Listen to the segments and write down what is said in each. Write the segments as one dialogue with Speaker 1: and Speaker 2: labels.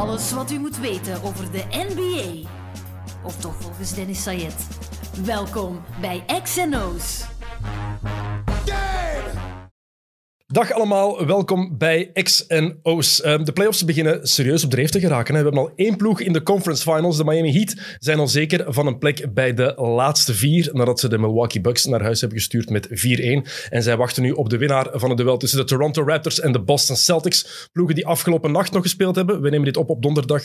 Speaker 1: Alles wat u moet weten over de NBA. Of toch volgens Dennis Sayed. Welkom bij XNO's.
Speaker 2: Dag allemaal, welkom bij X&O's. Um, de playoffs beginnen serieus op dreef te geraken. We hebben al één ploeg in de conference finals. De Miami Heat zijn al zeker van een plek bij de laatste vier, nadat ze de Milwaukee Bucks naar huis hebben gestuurd met 4-1. En zij wachten nu op de winnaar van het duel tussen de Toronto Raptors en de Boston Celtics. Ploegen die afgelopen nacht nog gespeeld hebben. We nemen dit op op donderdag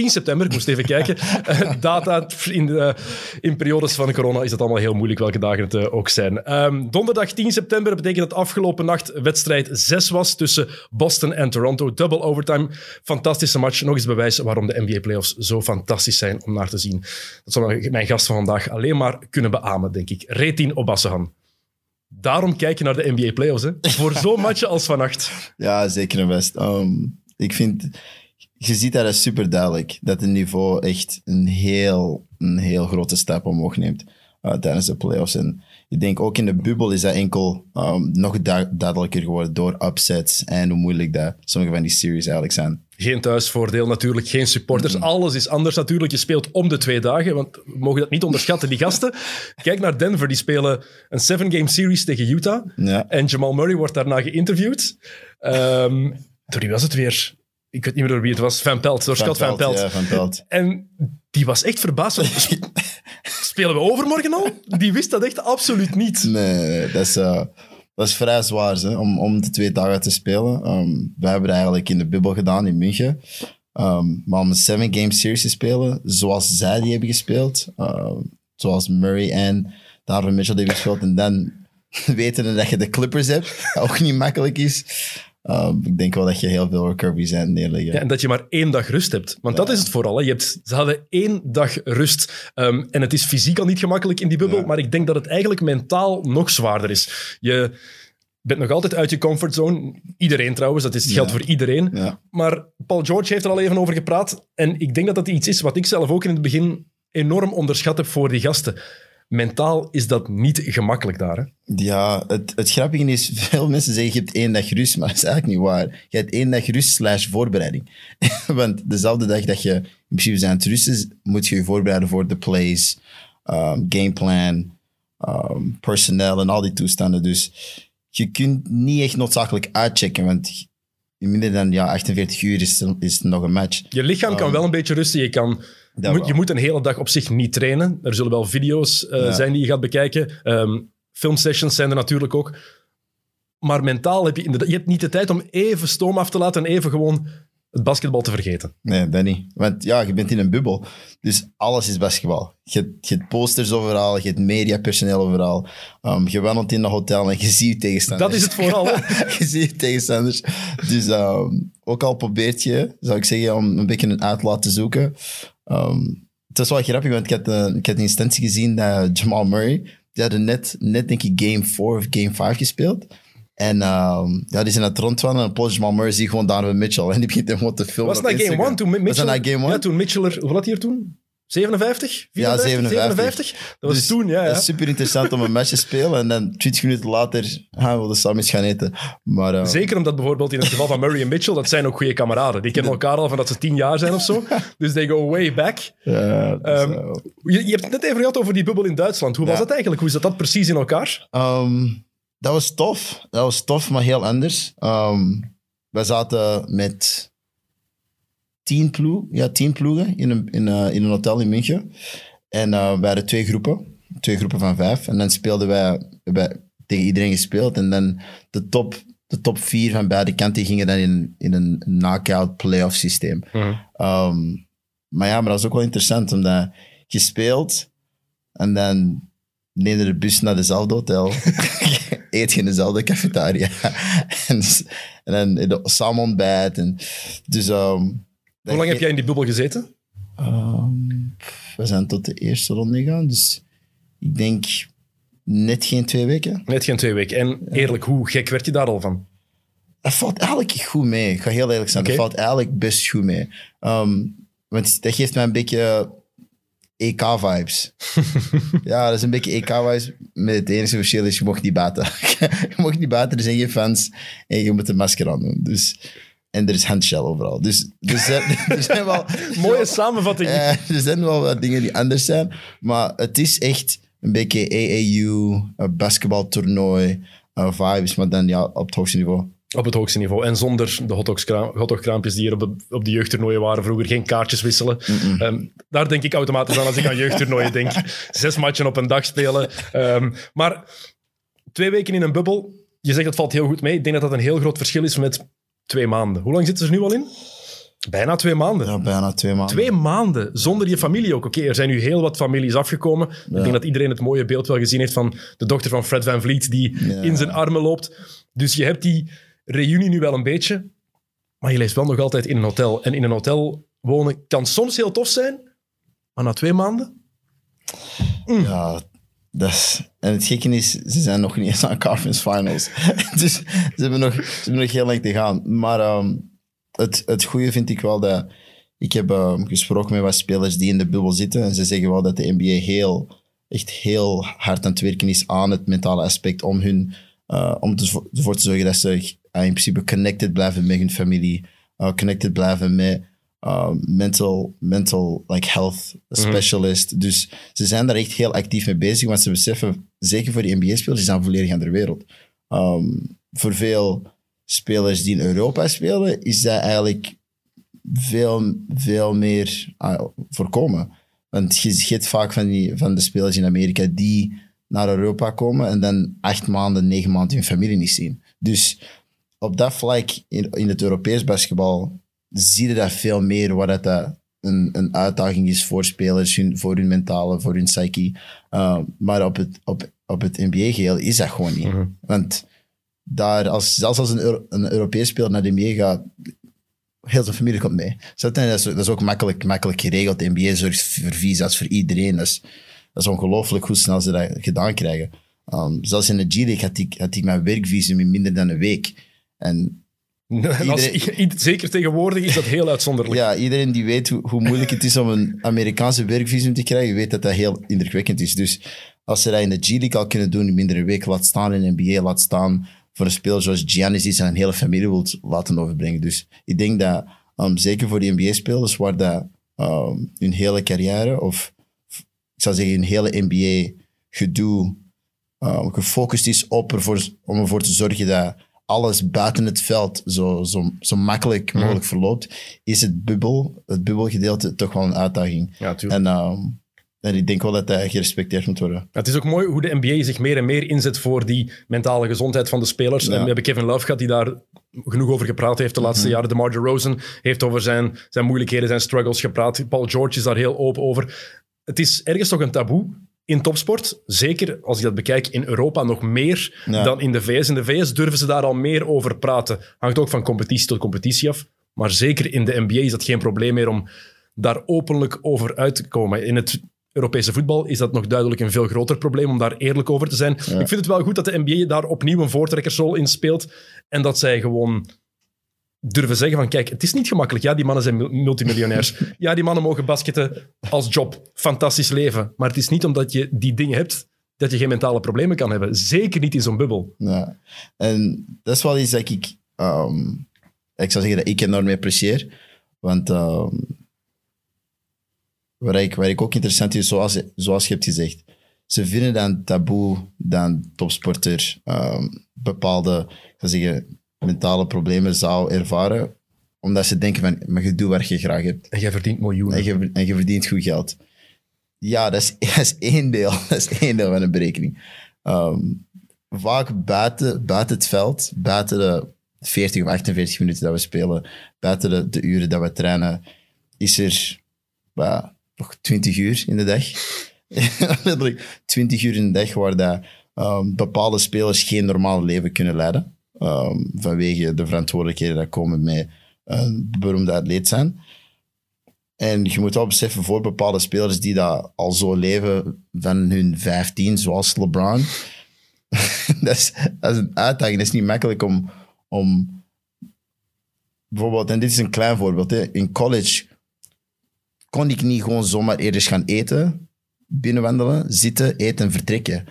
Speaker 2: 10 september, ik moest even kijken. Uh, data in, de, in periodes van corona is het allemaal heel moeilijk welke dagen het uh, ook zijn. Um, donderdag 10 september betekent dat afgelopen nacht wedstrijd 6 was tussen Boston en Toronto. Double overtime. Fantastische match. Nog eens bewijs waarom de NBA playoffs zo fantastisch zijn om naar te zien. Dat zal mijn gast van vandaag alleen maar kunnen beamen, denk ik. Retin Obassehan. Daarom kijk je naar de NBA playoffs, hè? Voor zo'n match als vannacht.
Speaker 3: Ja, zeker en best. Um, ik vind je ziet dat is super duidelijk dat het niveau echt een heel, een heel grote stap omhoog neemt uh, tijdens de playoffs. En ik denk ook in de bubbel is dat enkel um, nog du duidelijker geworden door upsets en hoe moeilijk dat sommige van die series eigenlijk zijn.
Speaker 2: Geen thuisvoordeel natuurlijk, geen supporters. Mm -hmm. Alles is anders natuurlijk. Je speelt om de twee dagen, want we mogen dat niet onderschatten, die gasten. Kijk naar Denver, die spelen een seven-game series tegen Utah. Ja. En Jamal Murray wordt daarna geïnterviewd. Um, door wie was het weer? Ik weet niet meer door wie het was, Van Pelt, door Scott Van Pelt.
Speaker 3: Ja, Van Pelt.
Speaker 2: En die was echt verbaasd. Spelen we overmorgen al? Die wist dat echt absoluut niet.
Speaker 3: Nee, dat is, uh, dat is vrij zwaar hè, om, om de twee dagen te spelen. Um, we hebben het eigenlijk in de bubbel gedaan in München. Um, maar om een seven-game series te spelen, zoals zij die hebben gespeeld, uh, zoals Murray en Darvin Mitchell die hebben gespeeld, en dan weten dat je de Clippers hebt, dat ook niet makkelijk is. Um, ik denk wel dat je heel veel recoveries aan neerleggen.
Speaker 2: Ja, en dat je maar één dag rust hebt. Want ja. dat is het vooral. Hè. Je hebt, ze hadden één dag rust. Um, en het is fysiek al niet gemakkelijk in die bubbel, ja. maar ik denk dat het eigenlijk mentaal nog zwaarder is. Je bent nog altijd uit je comfortzone. Iedereen trouwens, dat is, het geldt voor iedereen. Maar Paul George heeft er al even over gepraat. En ik denk dat dat iets is wat ik zelf ook in het begin enorm onderschat heb voor die gasten mentaal is dat niet gemakkelijk daar. Hè?
Speaker 3: Ja, het, het grappige is, veel mensen zeggen je hebt één dag rust, maar dat is eigenlijk niet waar. Je hebt één dag rust slash voorbereiding. Want dezelfde dag dat je in principe zijn het rusten, moet je je voorbereiden voor de plays, um, gameplan, um, personeel en al die toestanden. Dus je kunt niet echt noodzakelijk uitchecken, want in minder dan ja, 48 uur is, is het nog een match.
Speaker 2: Je lichaam um, kan wel een beetje rusten, je kan moet, je moet een hele dag op zich niet trainen. Er zullen wel video's uh, ja. zijn die je gaat bekijken. Um, filmsessions zijn er natuurlijk ook. Maar mentaal heb je inderdaad... Je hebt niet de tijd om even stoom af te laten en even gewoon het basketbal te vergeten.
Speaker 3: Nee, dat niet. Want ja, je bent in een bubbel. Dus alles is basketbal. Je, je hebt posters overal, je hebt mediapersoneel overal. Um, je wandelt in een hotel en je ziet tegenstanders.
Speaker 2: Dat is het vooral.
Speaker 3: je ziet tegenstanders. Dus um, ook al probeert je, zou ik zeggen, om een beetje een uitlaat te zoeken. Um, het was wel grappig, want ik had, uh, ik had een instantie gezien dat Jamal Murray, die hadden net, net denk ik game 4 of game 5 gespeeld. En um, ja, die zijn naar Toronto en dan plots Jamal Murray zie gewoon Donovan Mitchell en die begint hem gewoon te filmen.
Speaker 2: Was dat game 1 toen Mitchell? Was dat game 1? Ja, toen Mitchell er, hoe had hij er toen? 57?
Speaker 3: 54,
Speaker 2: ja, 57. 57? Dat was
Speaker 3: dus
Speaker 2: toen, ja. ja.
Speaker 3: Dat is super interessant om een match te spelen en dan 20 minuten later gaan we de samen gaan eten. Maar, uh,
Speaker 2: Zeker omdat bijvoorbeeld in het geval van Murray en Mitchell, dat zijn ook goede kameraden. Die kennen elkaar al van dat ze tien jaar zijn of zo. Dus they go way back.
Speaker 3: Ja, dus,
Speaker 2: um, uh, je, je, hebt het net even gehad over die bubbel in Duitsland. Hoe was dat eigenlijk? Hoe zat dat precies in elkaar?
Speaker 3: Um, dat was tof. Dat was tof, maar heel anders. Um, wij zaten met tien, ploeg, ja, tien ploegen in een, in, uh, in een hotel in München. En uh, we hadden twee groepen. Twee groepen van vijf. En dan speelden wij, wij tegen iedereen gespeeld. En dan de top, de top vier van beide kanten gingen dan in, in een knockout playoff systeem.
Speaker 2: Mhm.
Speaker 3: Mm -hmm. um, maar ja, maar dat was ook wel interessant, omdat je speelt en dan neem je de bus naar dezelfde hotel. eet je in dezelfde cafetaria. en, en dan samen ontbijt. En, dus... Um,
Speaker 2: Hoe lang heb jij in die bubbel gezeten?
Speaker 3: Um, we zijn tot de eerste ronde gegaan, dus ik denk net geen twee weken.
Speaker 2: Net geen twee weken. En eerlijk, hoe gek werd je daar al van?
Speaker 3: Dat valt eigenlijk goed mee. Ik ga heel eerlijk zijn. Okay. Dat valt eigenlijk best goed mee. Um, want dat geeft mij een beetje EK-vibes. ja, dat is een beetje EK-vibes. Met het enige verschil is, je mocht niet baten. je mocht niet baten, er zijn geen fans. En je moet een masker aan doen. Dus en er is handshell overal. Dus er zijn, er zijn wel...
Speaker 2: Mooie samenvatting.
Speaker 3: Ja, er zijn wel wat dingen die anders zijn. Maar het is echt een beetje AAU, een basketbaltoernooi, uh, vibes, maar dan ja, op het hoogste niveau.
Speaker 2: Op het hoogste niveau. En zonder de hotdogkraampjes die hier op de, op de jeugdtoernooien waren vroeger. Geen kaartjes wisselen. Ehm, daar denk ik automatisch aan als ik aan jeugdtoernooien denk. Zes matchen op een dag spelen. Ehm, maar twee weken in een bubbel. Je zegt dat valt heel goed mee. Ik denk dat dat een heel groot verschil is met twee maanden. Hoe lang zitten ze nu al in? Bijna twee maanden.
Speaker 3: Ja, bijna twee maanden.
Speaker 2: Twee maanden zonder je familie ook. Oké, er zijn nu heel wat families afgekomen. Ik denk dat iedereen het mooie beeld wel gezien heeft van de dochter van Fred Van Vliet die
Speaker 3: Ja.
Speaker 2: in zijn armen loopt. Dus je hebt die reunie nu wel een beetje, maar je leeft wel nog altijd in een hotel. En in een hotel wonen kan soms heel tof zijn, maar na twee maanden...
Speaker 3: Ja, is, en het gekke is, ze zijn nog niet eens aan conference finals. dus ze hebben, nog, ze hebben nog heel lang te gaan. Maar ehm, het, het goede vind ik wel dat... Ik heb ehm, gesproken met wat spelers die in de bubbel zitten. En ze zeggen wel dat de NBA heel, echt heel hard aan het werken is aan het mentale aspect. Om, hun, eh, om ervoor te zorgen dat ze eh, in principe connected blijven met hun familie. eh, connected blijven met uh, mental, mental like health specialist. Dus ze zijn daar echt heel actief mee bezig, want ze beseffen, zeker voor die NBA-spelers, die zijn volledig aan de wereld. Ehm, voor veel spelers die in Europa spelen, is dat eigenlijk veel, veel meer ah, voorkomen. Want je ziet vaak van, die, van de spelers in Amerika die naar Europa komen en dan acht maanden, negen maanden hun familie niet zien. Dus op dat vlak in, in het Europees basketbal zie je dat veel meer, waar dat, dat een, een uitdaging is voor spelers, hun, voor hun mentale, voor hun psyche. Uh, maar op het, op, op het NBA-geheel is dat gewoon niet. Want daar, als, zelfs als een, Euro- een Europees speler naar de NBA gaat, heel zijn familie komt mee. Dat is, dat is ook makkelijk, makkelijk geregeld. De NBA zorgt voor visa's voor iedereen. Dat is, dat is ongelooflijk hoe snel ze dat gedaan krijgen. Um, zelfs in de G-League had ik, had ik mijn werkvisum in minder dan een week. En
Speaker 2: Als- zeker tegenwoordig is dat heel uitzonderlijk.
Speaker 3: ja, iedereen die weet hoe, hoe moeilijk het is om een Amerikaanse werkvisum te krijgen, weet dat dat heel indrukwekkend is. Dus als ze dat in de G-League al kunnen doen in minder een week, laat staan in de NBA, laat staan voor een speler zoals Giannis die zijn hele familie wilt laten overbrengen. Dus ik denk dat, um, zeker voor die NBA-spelers, waar dat um, hun hele carrière, of ik zou zeggen hun hele NBA-gedoe um, gefocust is op ervoor, om ervoor te zorgen dat alles buiten het veld zo, zo, zo makkelijk mogelijk verloopt, is het bubbel, het bubbelgedeelte toch wel een uitdaging.
Speaker 2: Ja, tuurlijk.
Speaker 3: En, um, en ik denk wel dat dat gerespecteerd moet worden.
Speaker 2: Het is ook mooi hoe de NBA zich meer en meer inzet voor die mentale gezondheid van de spelers.
Speaker 3: Ja.
Speaker 2: En we hebben Kevin Love gehad, die daar genoeg over gepraat heeft de laatste jaren. DeMar DeRozan heeft over zijn, zijn moeilijkheden, zijn struggles gepraat. Paul George is daar heel open over. Het is ergens toch een taboe in topsport. Zeker als ik dat bekijk in Europa nog meer
Speaker 3: Ja.
Speaker 2: dan in de VS. In de VS durven ze daar al meer over praten. Hangt ook van competitie tot competitie af. Maar zeker in de NBA is dat geen probleem meer om daar openlijk over uit te komen. In het Europese voetbal is dat nog duidelijk een veel groter probleem om daar eerlijk over te zijn. Ik vind het wel goed dat de NBA daar opnieuw een voortrekkersrol in speelt en dat zij gewoon durven zeggen van kijk, het is niet gemakkelijk. Ja, die mannen zijn mul- multimiljonairs. Ja, die mannen mogen basketten als job. Fantastisch leven. Maar het is niet omdat je die dingen hebt dat je geen mentale problemen kan hebben. Zeker niet in zo'n bubbel.
Speaker 3: Ja. En dat is wel iets dat ik, ehm, ik zou zeggen dat ik enorm apprecieer. Want ehm waar, ik, waar ik ook interessant is, zoals, zoals je hebt gezegd, ze vinden dan taboe dat een topsporter ehm, bepaalde, ik zou zeggen, mentale problemen zou ervaren, omdat ze denken van, maar je doet wat je graag hebt.
Speaker 2: En jij verdient miljoenen.
Speaker 3: En je, en je verdient goed geld. Ja, dat is, dat is één deel. Dat is één deel van de berekening. Ehm, vaak buiten, buiten het veld, buiten de 40 of 48 minuten dat we spelen, buiten de, de uren dat we trainen, is er bah, nog 20 uur in de dag. Letterlijk 20 uur in de dag waar dat, ehm, bepaalde spelers geen normaal leven kunnen leiden. Ehm, vanwege de verantwoordelijkheden die komen met een beroemde atleet zijn. En je moet wel beseffen, voor bepaalde spelers die dat al zo leven van hun 15, zoals LeBron, dat, is, dat is een uitdaging. Dat is niet makkelijk om, om bijvoorbeeld, en dit is een klein voorbeeld, hè. in college kon ik niet gewoon zomaar eerder gaan eten, binnenwandelen, zitten, eten en vertrekken.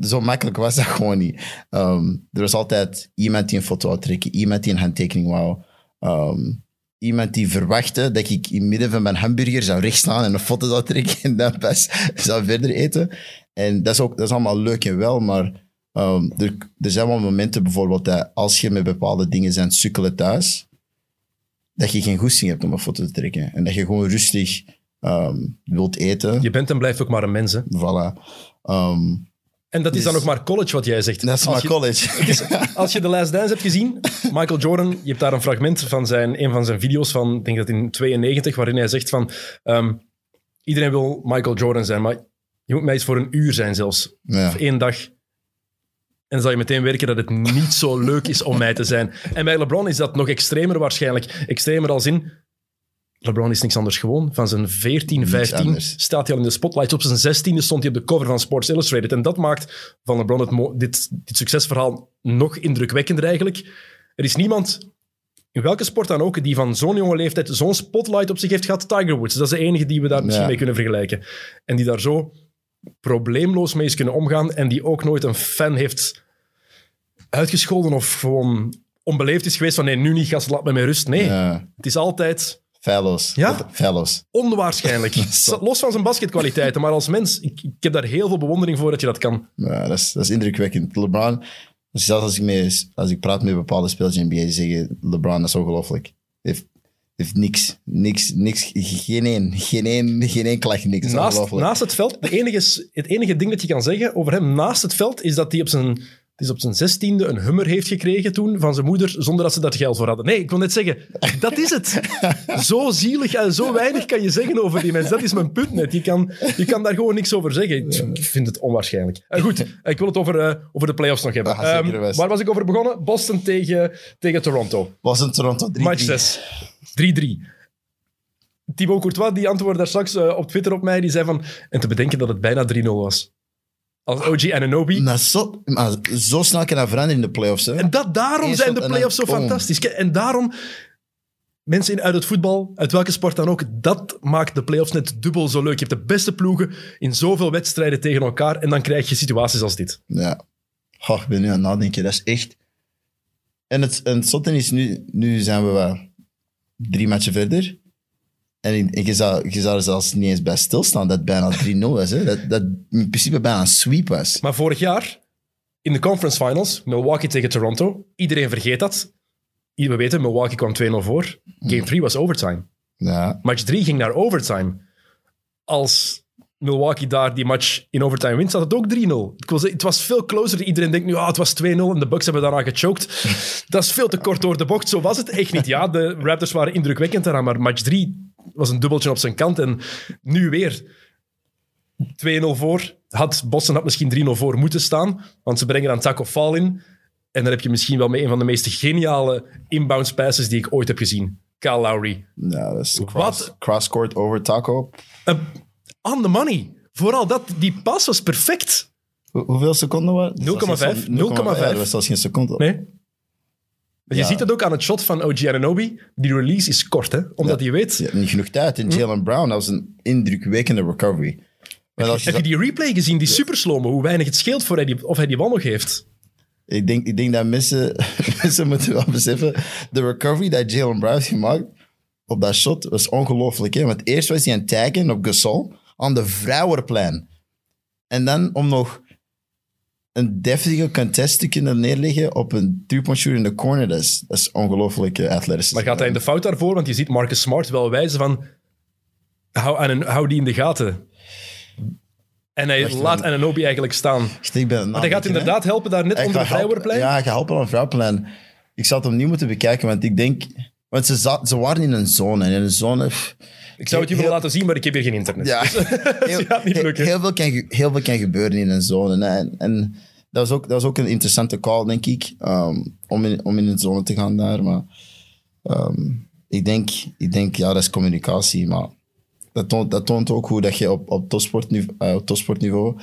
Speaker 3: Zo makkelijk was dat gewoon niet. Ehm, er was altijd iemand die een foto wou trekken, iemand die een handtekening wou. ehm, iemand die verwachtte dat ik in het midden van mijn hamburger zou rechtstaan en een foto zou trekken en dan pas zou verder eten. En dat is, ook, dat is allemaal leuk en wel, maar ehm, er, er zijn wel momenten bijvoorbeeld dat als je met bepaalde dingen bent sukkelen thuis, dat je geen goesting hebt om een foto te trekken. En dat je gewoon rustig wilt eten.
Speaker 2: Je bent en blijft ook maar een mens. Hè?
Speaker 3: Voilà.
Speaker 2: En dat is dan ook maar college wat jij zegt.
Speaker 3: dat is
Speaker 2: Als
Speaker 3: maar
Speaker 2: je-
Speaker 3: college.
Speaker 2: Als je The Last Dance hebt gezien, Michael Jordan, je hebt daar een fragment van zijn, een van zijn video's van, ik denk dat in 92, waarin hij zegt van, ehm, iedereen wil Michael Jordan zijn, maar je moet mij eens voor een uur zijn zelfs.
Speaker 3: ja.
Speaker 2: Of één dag. En dan zal je meteen werken dat het niet zo leuk is om mij te zijn. En bij LeBron is dat nog extremer waarschijnlijk. Extremer als in... LeBron is niks anders gewoon. Van zijn 14,
Speaker 3: Niks
Speaker 2: 15
Speaker 3: anders.
Speaker 2: staat hij al in de spotlight. Op zijn 16e stond hij op de cover van Sports Illustrated. En dat maakt van LeBron het dit, dit succesverhaal nog indrukwekkender eigenlijk. Er is niemand, in welke sport dan ook, die van zo'n jonge leeftijd zo'n spotlight op zich heeft gehad. Tiger Woods, dat is de enige die we daar misschien
Speaker 3: Ja.
Speaker 2: mee kunnen vergelijken. En die daar zo probleemloos mee is kunnen omgaan en die ook nooit een fan heeft uitgescholden of gewoon onbeleefd is geweest van nee, nu niet, gast, laat me met rust. Nee,
Speaker 3: Ja.
Speaker 2: het is altijd
Speaker 3: Feilloos.
Speaker 2: Ja?
Speaker 3: Feilloos.
Speaker 2: onwaarschijnlijk. Los van zijn basketkwaliteiten, maar als mens, ik, ik heb daar heel veel bewondering voor dat je dat kan.
Speaker 3: Ja, dat, is, dat is indrukwekkend. LeBron, zelfs als ik, mee, als ik praat met bepaalde spelers in de NBA, die zeggen LeBron, dat is ongelooflijk. Heeft, heeft niks, niks, niks, geen één, geen één, geen één klacht, niks.
Speaker 2: Naast, naast het veld, de enige, het enige ding dat je kan zeggen over hem naast het veld, is dat hij op zijn, is op zijn zestiende een hummer heeft gekregen toen van zijn moeder, zonder dat ze daar geld voor hadden. Nee, ik wil net zeggen, dat is het. Zo zielig en zo weinig kan je zeggen over die mensen. Dat is mijn punt net. Je kan, je kan daar gewoon niks over zeggen. Ik vind het onwaarschijnlijk. Eh, goed, ik wil het over, eh, over de playoffs nog hebben.
Speaker 3: Ah,
Speaker 2: Ehm, waar was ik over begonnen? Boston tegen, tegen Toronto.
Speaker 3: Een Toronto 3
Speaker 2: Match 6. 3-3. Thibaut Courtois die antwoordde daar straks eh, op Twitter op mij. Die zei van... En te bedenken dat het bijna 3-0 was. Als OG Ananobi.
Speaker 3: Maar zo, maar zo snel kan dat veranderen in de playoffs. Hè?
Speaker 2: En dat, daarom
Speaker 3: Eén
Speaker 2: zijn de
Speaker 3: en
Speaker 2: playoffs zo
Speaker 3: boom.
Speaker 2: fantastisch. En daarom... Mensen in- uit het voetbal, uit welke sport dan ook, dat maakt de playoffs net dubbel zo leuk. Je hebt de beste ploegen in zoveel wedstrijden tegen elkaar en dan krijg je situaties als dit.
Speaker 3: Ja. Goh, ik ben nu aan het nadenken. Dat is echt... En het, en het is, nu, nu zijn we wat drie matchen verder. En ik- je zou, je zou er zelfs niet eens bij stilstaan dat het bijna 3-0 was. Hè? Dat, dat in principe bijna een sweep was.
Speaker 2: Maar vorig jaar, in de conference finals, Milwaukee tegen Toronto, iedereen vergeet dat. We weten, Milwaukee kwam 2-0 voor. Game 3 was overtime.
Speaker 3: Ja,
Speaker 2: Match 3 ging naar overtime. Als Milwaukee daar die match in overtime wint, staat het ook 3-0. Ik wil zeggen, Het was veel closer. Iedereen denkt nu, ah, het was 2-0 en de Bucks hebben daarna gechoked. Dat is veel te kort door de bocht. Zo was het echt niet. Ja, de Raptors waren indrukwekkend eraan, maar match 3 was een dubbeltje op zijn kant. En nu weer 2-0 voor. Had, Boston had misschien 3-0 voor moeten staan, want ze brengen dan Taco Fall in. En dan heb je misschien wel mee een van de meest geniale inbounds passes die ik ooit heb gezien. Kyle Lowry.
Speaker 3: ja dat is
Speaker 2: Wat?
Speaker 3: cross, cross-court over taco.
Speaker 2: Uh, on the money. Vooral dat, die pas was perfect.
Speaker 3: Hoe- hoeveel seconden was het?
Speaker 2: 0,5. 0,5.
Speaker 3: Ja, dat was zelfs geen seconde.
Speaker 2: Nee? Je ziet het ook aan het shot van OG Ananobi. Die release is kort, hè? omdat hij weet...
Speaker 3: Je hebt niet genoeg tijd. En Jalen Brown, dat was een indrukwekkende recovery. Maar als je
Speaker 2: Heb je die replay gezien, die super slow hoe weinig het scheelt voor hij die, of hij die bal nog heeft?
Speaker 3: Ik denk, ik denk dat mensen, mensen moeten wel beseffen, de recovery dat Jalen Brown heeft gemaakt op dat shot was ongelooflijk. Hè? Want eerst was hij aan het taggen op Gasol aan de vrouwenplein. En dan om nog een deftige contest te kunnen neerleggen op een three-point shooter in de corner, dat is, dat is ongelooflijk uh, atletisch.
Speaker 2: Maar gaat hij in de fout daarvoor? Want je ziet Marcus Smart wel wijzen van... Hou, aan een, hou die in de gaten. En hij
Speaker 3: Wacht,
Speaker 2: laat. Ananobi eigenlijk staan.
Speaker 3: Ik ben
Speaker 2: Want hij gaat inderdaad helpen daar net
Speaker 3: Hij
Speaker 2: onder vrijwoordplein.
Speaker 3: Ja, hij gaat helpen aan het vrouwenplein. Ik zal het opnieuw moeten bekijken, want ik denk... Want ze, ze waren in een zone. En in een zone...
Speaker 2: Ik zou het je willen
Speaker 3: Heel-
Speaker 2: laten zien, maar ik heb hier geen internet.
Speaker 3: Ja, heel,
Speaker 2: gaat niet
Speaker 3: heel-
Speaker 2: lukken.
Speaker 3: heel veel, kan, heel veel kan gebeuren in een zone. En, en dat, was ook, dat was ook een interessante call, denk ik, ehm, om, in, om in een zone te gaan daar. Maar ehm, ik, denk, ik denk, ja, dat is communicatie. Maar dat toont, dat toont ook hoe dat je op, op, eh, op topsportniveau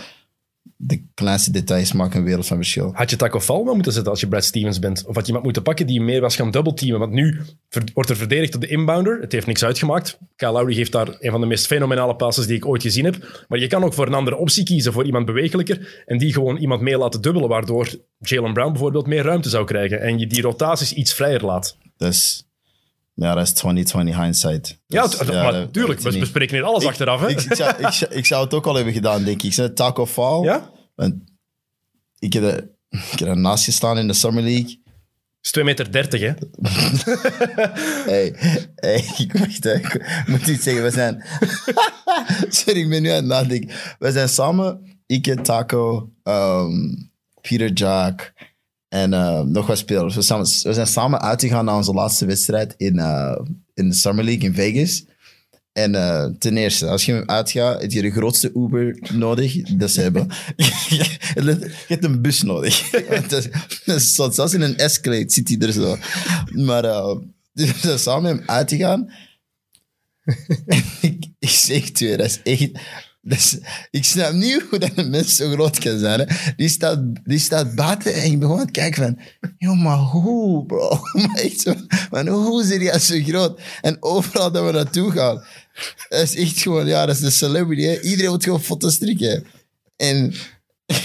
Speaker 3: de kleinste details maken een wereld van verschil.
Speaker 2: Had je Taco Fall wel moeten zetten als je Brad Stevens bent? Of had je iemand moeten pakken die meer was gaan doubleteamen? Want nu wordt er verdedigd op de inbounder. Het heeft niks uitgemaakt. Kyle Lowry geeft daar een van de meest fenomenale passes die ik ooit gezien heb. Maar je kan ook voor een andere optie kiezen, voor iemand bewegelijker. En die gewoon iemand mee laten dubbelen, waardoor Jalen Brown bijvoorbeeld meer ruimte zou krijgen. En je die rotaties iets vrijer laat.
Speaker 3: Is, Ja, dat is 2020 hindsight.
Speaker 2: Ja, tuurlijk,
Speaker 3: dat
Speaker 2: we
Speaker 3: niet-
Speaker 2: bespreken hier alles achteraf. Hè?
Speaker 3: Ik, ik, zou, ik, ik zou het ook al hebben gedaan, denk ik. Zeg, Taco Fall.
Speaker 2: ja?
Speaker 3: Want ik heb, er, ik heb ernaast gestaan in de Summer League.
Speaker 2: is 2,30 meter, 30, hè?
Speaker 3: Hey, hey, ik hè. ik moet iets zeggen. We zijn... Sorry, ik ben nu aan het nadenken. We zijn samen, ik en Taco, ehm, Peter Jack en eh, nog wat spelers. We, samen, we zijn samen uitgegaan naar onze laatste wedstrijd in, eh, in de Summer League in Vegas. En eh, ten eerste, als je uitgaat, heb je de grootste Uber nodig dat ze hebben. je hebt een bus nodig. Zelfs in een Escalade zit hij er zo. Maar dus we zijn samen met hem uitgegaan. ik, ik zeg het weer, dat is echt... Is, ik snap niet hoe dat een mens zo groot kan zijn. Hè. Die, staat, die staat buiten en ik aan het kijken van... Joh, maar hoe, bro? Maar echt van, hoe zit jij zo groot? En overal dat we naartoe gaan... Dat is echt gewoon... Ja, dat is de celebrity. Hè. Iedereen moet gewoon foto's trekken. En,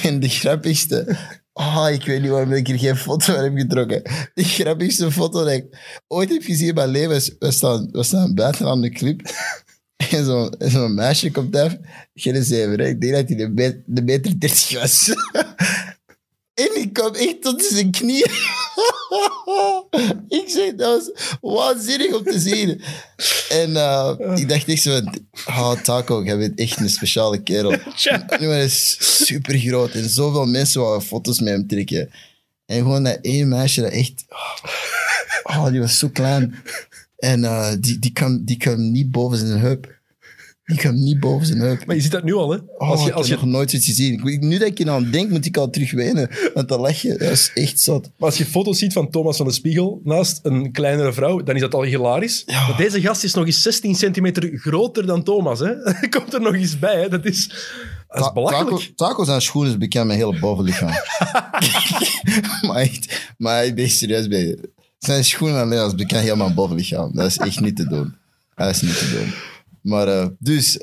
Speaker 3: en de grappigste... Oh, ik weet niet waarom ik geen foto van heb getrokken. De grappigste foto dat ik ooit heb gezien in mijn leven is... We staan, we staan buiten aan de club. En zo'n zo meisje komt af. Geen zeven, hè. Ik denk dat hij de, me- de meter 30 was. en ik kom echt tot zijn knieën. ik zeg, dat was waanzinnig om te zien. En eh, ik dacht echt zo... Oh, Taco, jij bent echt een speciale kerel. Nu, hij is super groot en zoveel mensen wouden foto's met hem trekken. En gewoon dat één meisje dat echt... Oh, die was zo klein. En eh, die, die, kwam, die kwam niet boven zijn heup. Die kwam niet boven zijn heup.
Speaker 2: Maar je ziet dat nu al, hè?
Speaker 3: Oh,
Speaker 2: Als je,
Speaker 3: ik
Speaker 2: als
Speaker 3: heb
Speaker 2: je,
Speaker 3: nog nooit iets gezien. Ik- Nu dat ik er aan denk, moet ik al terug wenen. Want dat lach je, dat is echt zot.
Speaker 2: maar als je foto's ziet van Thomas van de Spiegel naast een kleinere vrouw, dan is dat al hilarisch. Maar deze gast is nog eens 16 centimeter groter dan Thomas, hè? Komt er nog eens bij, hè? Dat is, dat is belachelijk.
Speaker 3: Taco, taco zijn schoenen is bekend met hele bovenlichaam. maar echt, maar ik ben serieus bij je. Zijn schoenen alleen als bekend helemaal bovenlichaam. Dat is echt niet te doen. Dat is niet te doen. Maar eh, dus,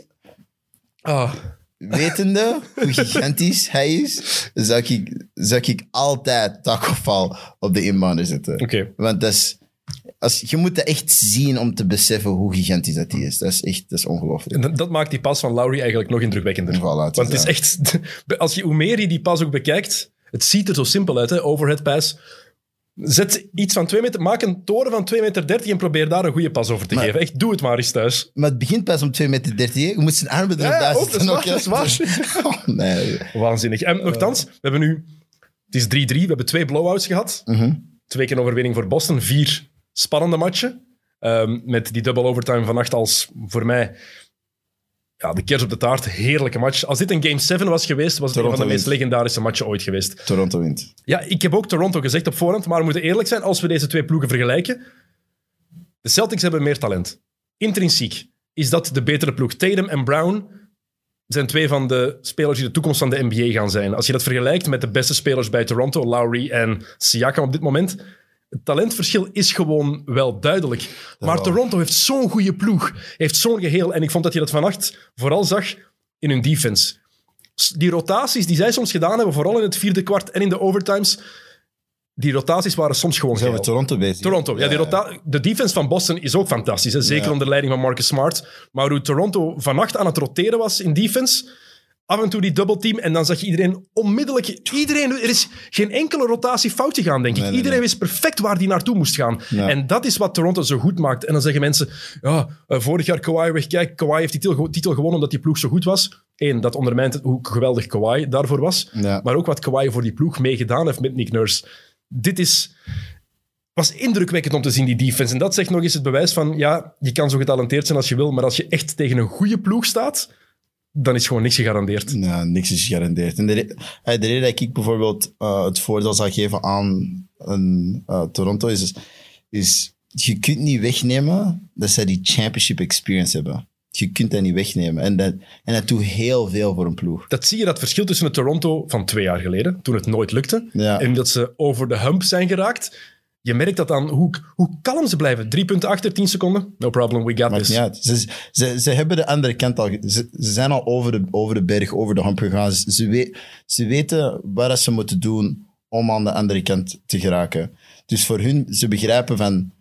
Speaker 2: Ah,
Speaker 3: wetende hoe gigantisch hij is, zou ik, zou ik altijd Taco Fall op de inbounder zetten.
Speaker 2: Oké.
Speaker 3: Want dat is, als, je moet dat echt zien om te beseffen hoe gigantisch dat die is. Dat is echt dat is ongelooflijk.
Speaker 2: En dat, dat maakt die pas van Lowry eigenlijk nog indrukwekkender.
Speaker 3: Voilà,
Speaker 2: Want het is echt... Als je, hoe meer je die pas ook bekijkt, het ziet er zo simpel uit, hè? Overhead pass. Zet iets van 2 meter, maak een toren van 2,30 meter 30 en probeer daar een goede pas over te
Speaker 3: Maar-
Speaker 2: geven. Echt, doe het maar eens thuis.
Speaker 3: Maar het begint pas om 2,30 meter. hè. Je moet zijn armen erop
Speaker 2: Ja, ook, dat is waar, dat is
Speaker 3: Oh, nee.
Speaker 2: Waanzinnig. En nogthans, we hebben nu... Het is 3-3, we hebben twee blowouts gehad.
Speaker 3: Mhm.
Speaker 2: Twee keer overwinning voor Boston. Vier spannende matchen. Ehm, met die double overtime vannacht als voor mij ja, de kers op de taart. Heerlijke match. Als dit een Game 7 was geweest, was het een van de meest legendarische matchen ooit geweest.
Speaker 3: Toronto wint.
Speaker 2: Ja, ik heb ook Toronto gezegd op voorhand, maar we moeten eerlijk zijn, als we deze twee ploegen vergelijken, de Celtics hebben meer talent. Intrinsiek is dat de betere ploeg. Tatum en Brown zijn twee van de spelers die de toekomst van de NBA gaan zijn. Als je dat vergelijkt met de beste spelers bij Toronto, Lowry en Siakam op dit moment, het talentverschil is gewoon wel duidelijk. Maar. Toronto heeft zo'n goede ploeg, heeft zo'n geheel. En ik vond dat je dat vannacht vooral zag in hun defense. Die rotaties die zij soms gedaan hebben, vooral in het vierde kwart en in de overtimes, die rotaties waren soms gewoon
Speaker 3: Zijn we. Toronto bezig?
Speaker 2: Toronto, ja, die de defense van Boston is ook fantastisch. Hè? Zeker
Speaker 3: Ja.
Speaker 2: onder leiding van Marcus Smart. Maar hoe Toronto vannacht aan het roteren was in defense, af en toe die double team, en dan zag je iedereen onmiddellijk... Iedereen, er is geen enkele rotatie fout gegaan, denk ik.
Speaker 3: Nee, nee,
Speaker 2: iedereen
Speaker 3: nee.
Speaker 2: wist perfect waar die naartoe moest gaan.
Speaker 3: Ja.
Speaker 2: En dat is wat Toronto zo goed maakt. En dan zeggen mensen, ja, eh, vorig jaar Kawhi weg. Kijk, Kawhi heeft die titel, gewonnen omdat die ploeg zo goed was. Eén, dat ondermijnt hoe geweldig Kawhi daarvoor was.
Speaker 3: Ja.
Speaker 2: Maar ook wat Kawhi voor die ploeg meegedaan heeft met Nick Nurse. Dit is was indrukwekkend om te zien, die defense. En dat zegt nog eens het bewijs van, ja, je kan zo getalenteerd zijn als je wil, maar als je echt tegen een goede ploeg staat, dan is gewoon niks gegarandeerd.
Speaker 3: Ja, niks is gegarandeerd. En de, re- eh, de reden dat ik bijvoorbeeld eh, het voordeel zou geven aan een, eh, Toronto is, is, je kunt niet wegnemen dat zij die championship experience hebben. Je kunt dat niet wegnemen. En dat, en dat doet heel veel voor een ploeg.
Speaker 2: Dat zie je, dat verschil tussen het Toronto van twee jaar geleden, toen het nooit lukte,
Speaker 3: Ja.
Speaker 2: en dat ze over de hump zijn geraakt. Je merkt dat aan hoe, hoe kalm ze blijven. Drie punten achter, tien seconden. No problem, we got
Speaker 3: Maakt
Speaker 2: this.
Speaker 3: niet uit. Ze, ze, ze hebben de andere kant al... Ze, ze zijn al over de, over de berg, over de hump gegaan. Ze, ze, we- ze weten wat ze moeten doen om aan de andere kant te geraken. Dus voor hun, ze begrijpen van...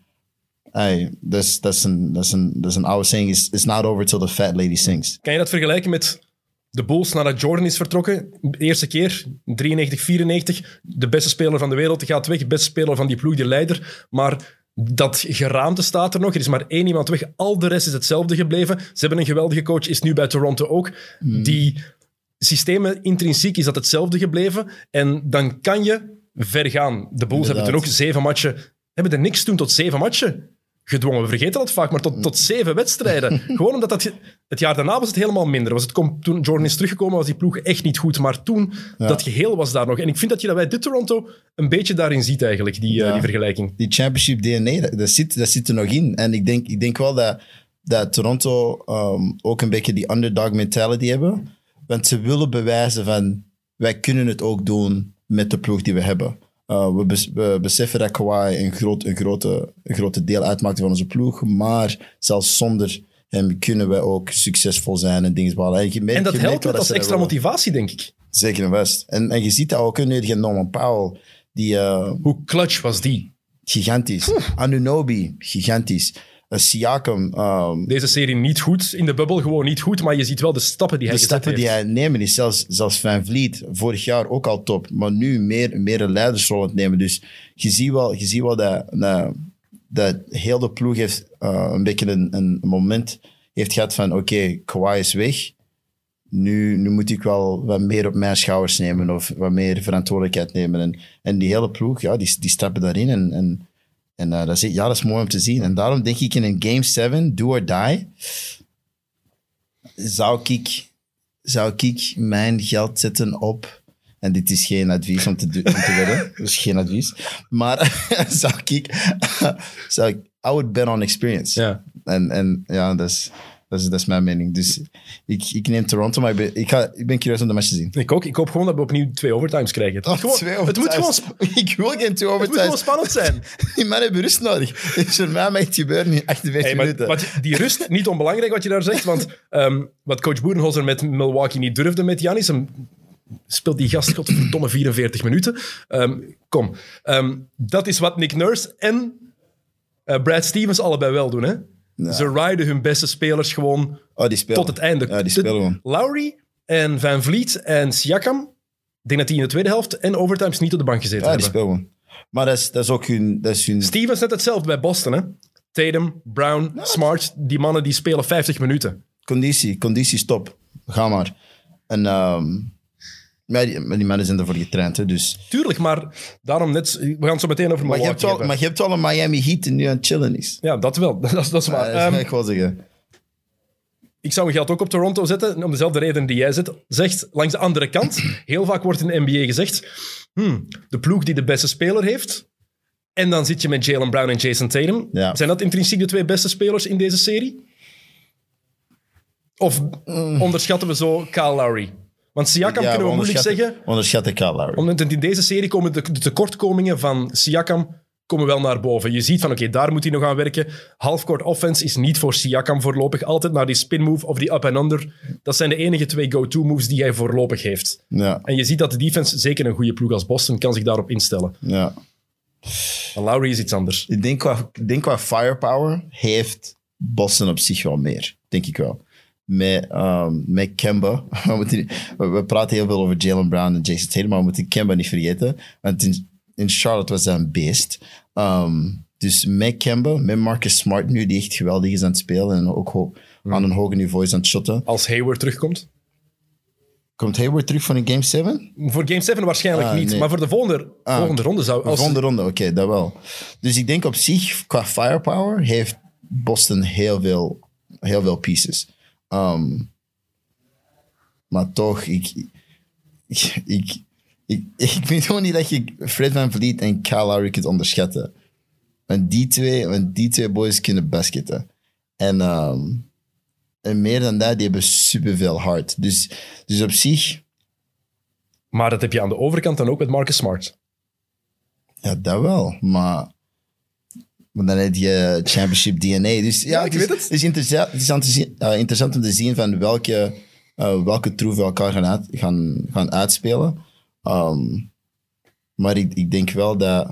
Speaker 3: Hey, dat is- een, dat is oude saying. It's, it's not over till the fat lady sings.
Speaker 2: Kan je dat vergelijken met de Bulls nadat Jordan is vertrokken? De eerste keer, 93, 94. De beste speler van de wereld gaat weg. Beste speler van die ploeg, die leider. Maar dat geraamte staat er nog. Er is maar één iemand weg. Al de rest is hetzelfde gebleven. Ze hebben een geweldige coach, is nu bij Toronto ook. Die systemen, intrinsiek is dat hetzelfde gebleven. En dan kan je ver gaan. De Bulls hebben toen ook zeven matchen... Hebben er niks toen tot zeven matchen gedwongen. We vergeten dat vaak, maar tot, tot zeven wedstrijden. Gewoon omdat dat... Het jaar daarna was het helemaal minder. Was het, kom- toen Jordan is teruggekomen, was die ploeg echt niet goed. Maar toen, dat geheel was daar nog. En ik vind dat je dat bij dit Toronto een beetje daarin ziet eigenlijk, die, eh, die vergelijking.
Speaker 3: Die championship DNA, dat, dat zit, dat zit er nog in. En ik denk, ik denk wel dat, dat Toronto ehm, ook een beetje die underdog mentality hebben. Want ze willen bewijzen van, wij kunnen het ook doen met de ploeg die we hebben. Uh, we, bes- we beseffen dat Kawhi een, groot, een, grote, een grote deel uitmaakt van onze ploeg. Maar zelfs zonder hem kunnen we ook succesvol zijn en dingen behalen. En, je merkt-
Speaker 2: En dat
Speaker 3: je
Speaker 2: helpt met als extra motivatie, denk ik.
Speaker 3: Zeker en vast. En, en je ziet dat ook. heb je Norman Powell, die... eh,
Speaker 2: Hoe clutch was die?
Speaker 3: Gigantisch. Anunobi, gigantisch. Siakam, um,
Speaker 2: Deze serie niet goed, in de bubbel gewoon niet goed, maar je ziet wel de stappen die hij
Speaker 3: de
Speaker 2: gezet
Speaker 3: stappen die hij nemen is zelfs, zelfs Van Vliet, vorig jaar ook al top, maar nu meer, meer een leidersrol aan het nemen. Dus je ziet wel, je ziet wel dat, dat, dat heel de ploeg heeft uh, een beetje een, een moment heeft gehad van oké, Kawhi is weg. Nu, nu moet ik wel wat meer op mijn schouders nemen of wat meer verantwoordelijkheid nemen. En, en die hele ploeg, ja, die, die stappen daarin. En, en, en eh, dat, is, ja, dat is mooi om te zien. En daarom denk ik in een Game 7, do or die, zou ik, zou ik mijn geld zetten op... En dit is geen advies om te, om te wedden. Dus geen advies. Maar zou ik... Zou ik I would bet on experience.
Speaker 2: Ja.
Speaker 3: En, en ja, dat is, dat, is, dat is mijn mening. Dus ik, ik neem Toronto, maar ik ben, ik, ga, ik ben curieus om de match te zien.
Speaker 2: Ik ook. Ik hoop gewoon dat we opnieuw twee overtimes krijgen. Het moet gewoon,
Speaker 3: Twee
Speaker 2: het moet gewoon,
Speaker 3: overtimes. Ik wil geen twee
Speaker 2: het moet gewoon
Speaker 3: overtimes.
Speaker 2: spannend zijn.
Speaker 3: Die man hebben rust nodig. Is voor mij mag het gebeuren in 48
Speaker 2: Hey,
Speaker 3: minuten.
Speaker 2: wat, die rust, niet onbelangrijk wat je daar zegt, want ehm, wat coach Boerenholzer met Milwaukee niet durfde met Janis, speelt die gast godverdomme 44 minuten. Ehm, kom, Ehm, dat is wat Nick Nurse en eh, Brad Stevens allebei wel doen. Hè? Ze riden hun beste spelers gewoon
Speaker 3: oh, die
Speaker 2: tot het einde.
Speaker 3: Ja, die spelen gewoon.
Speaker 2: Lowry en Van Vliet en Siakam, ik denk dat die in de tweede helft en overtimes niet op de bank gezeten
Speaker 3: Ja, die
Speaker 2: hebben.
Speaker 3: spelen gewoon. Maar dat is, dat is ook hun... Dat is hun
Speaker 2: Stevens net hetzelfde bij Boston. Hè? Tatum, Brown, Smart, die mannen die spelen 50 minuten.
Speaker 3: conditie, conditie stop. Ga maar. En... ehm maar, die, maar die mannen zijn ervoor getraind, hè, dus...
Speaker 2: Tuurlijk, maar daarom net... We gaan het zo meteen over
Speaker 3: Maar je, hebt wel,
Speaker 2: hebben.
Speaker 3: maar je hebt wel een Miami Heat die nu aan het chillen is.
Speaker 2: Ja, dat wel. Dat is, dat is waar.
Speaker 3: Ja, dat
Speaker 2: Ehm,
Speaker 3: ik wel zeggen.
Speaker 2: ik zou mijn geld ook op Toronto zetten, om dezelfde reden die jij zet, zegt. Langs de andere kant, heel vaak wordt in de NBA gezegd, hmm, de ploeg die de beste speler heeft, en dan zit je met Jalen Brown en Jason Tatum.
Speaker 3: Ja.
Speaker 2: Zijn dat intrinsiek de twee beste spelers in deze serie? Of
Speaker 3: Mm.
Speaker 2: onderschatten we zo Kyle Lowry? Want Siakam
Speaker 3: Ja,
Speaker 2: kunnen we moeilijk zeggen,
Speaker 3: Onderschatten Kyle Lowry.
Speaker 2: Omdat in deze serie komen de, de tekortkomingen van Siakam komen wel naar boven. Je ziet van, oké, daar moet hij nog aan werken. Halfcourt offense is niet voor Siakam voorlopig. Altijd naar die spin move of die up and under. Dat zijn de enige twee go-to moves die hij voorlopig heeft.
Speaker 3: Ja,
Speaker 2: En je ziet dat de defense, zeker een goede ploeg als Boston, kan zich daarop instellen.
Speaker 3: ja.
Speaker 2: Maar Lowry is iets anders.
Speaker 3: Ik denk qua, ik denk qua firepower heeft Boston op zich wel meer. Denk ik wel. Met, um, met Kemba. We, moeten praten heel veel over Jalen Brown en Jason Tatum, maar we moeten Kemba niet vergeten. Want in, in Charlotte was hij een beest. Um, dus met Kemba, met Marcus Smart nu, die echt geweldig is aan het spelen en ook ho- aan een hoger niveau is aan het shotten.
Speaker 2: Als Hayward terugkomt.
Speaker 3: Komt Hayward terug van een Game 7?
Speaker 2: Voor Game 7 waarschijnlijk
Speaker 3: Ah,
Speaker 2: niet.
Speaker 3: nee.
Speaker 2: Maar voor de volgende,
Speaker 3: Ah,
Speaker 2: volgende ronde zou...
Speaker 3: De volgende ronde, oké, dat wel. Dus ik denk op zich, qua firepower, heeft Boston heel veel, heel veel pieces. Um, maar toch, ik, ik, ik, ik, ik vind gewoon niet dat je Fred Van Vliet en Kyle Lowry kunt onderschatten. Want die twee, want die twee boys kunnen basketten. En, ehm, en meer dan dat, die hebben superveel hard. Dus, dus op zich,
Speaker 2: maar dat heb je aan de overkant dan ook met Marcus Smart.
Speaker 3: Ja, dat wel. Maar, maar dan heb je championship DNA. Dus ja,
Speaker 2: Ja, ik
Speaker 3: het is,
Speaker 2: weet het.
Speaker 3: Het is, interessant, het is aan te zien- interessant om te zien van welke, eh, welke troeven elkaar gaan, uit, gaan, gaan uitspelen. Um, maar ik, ik denk wel dat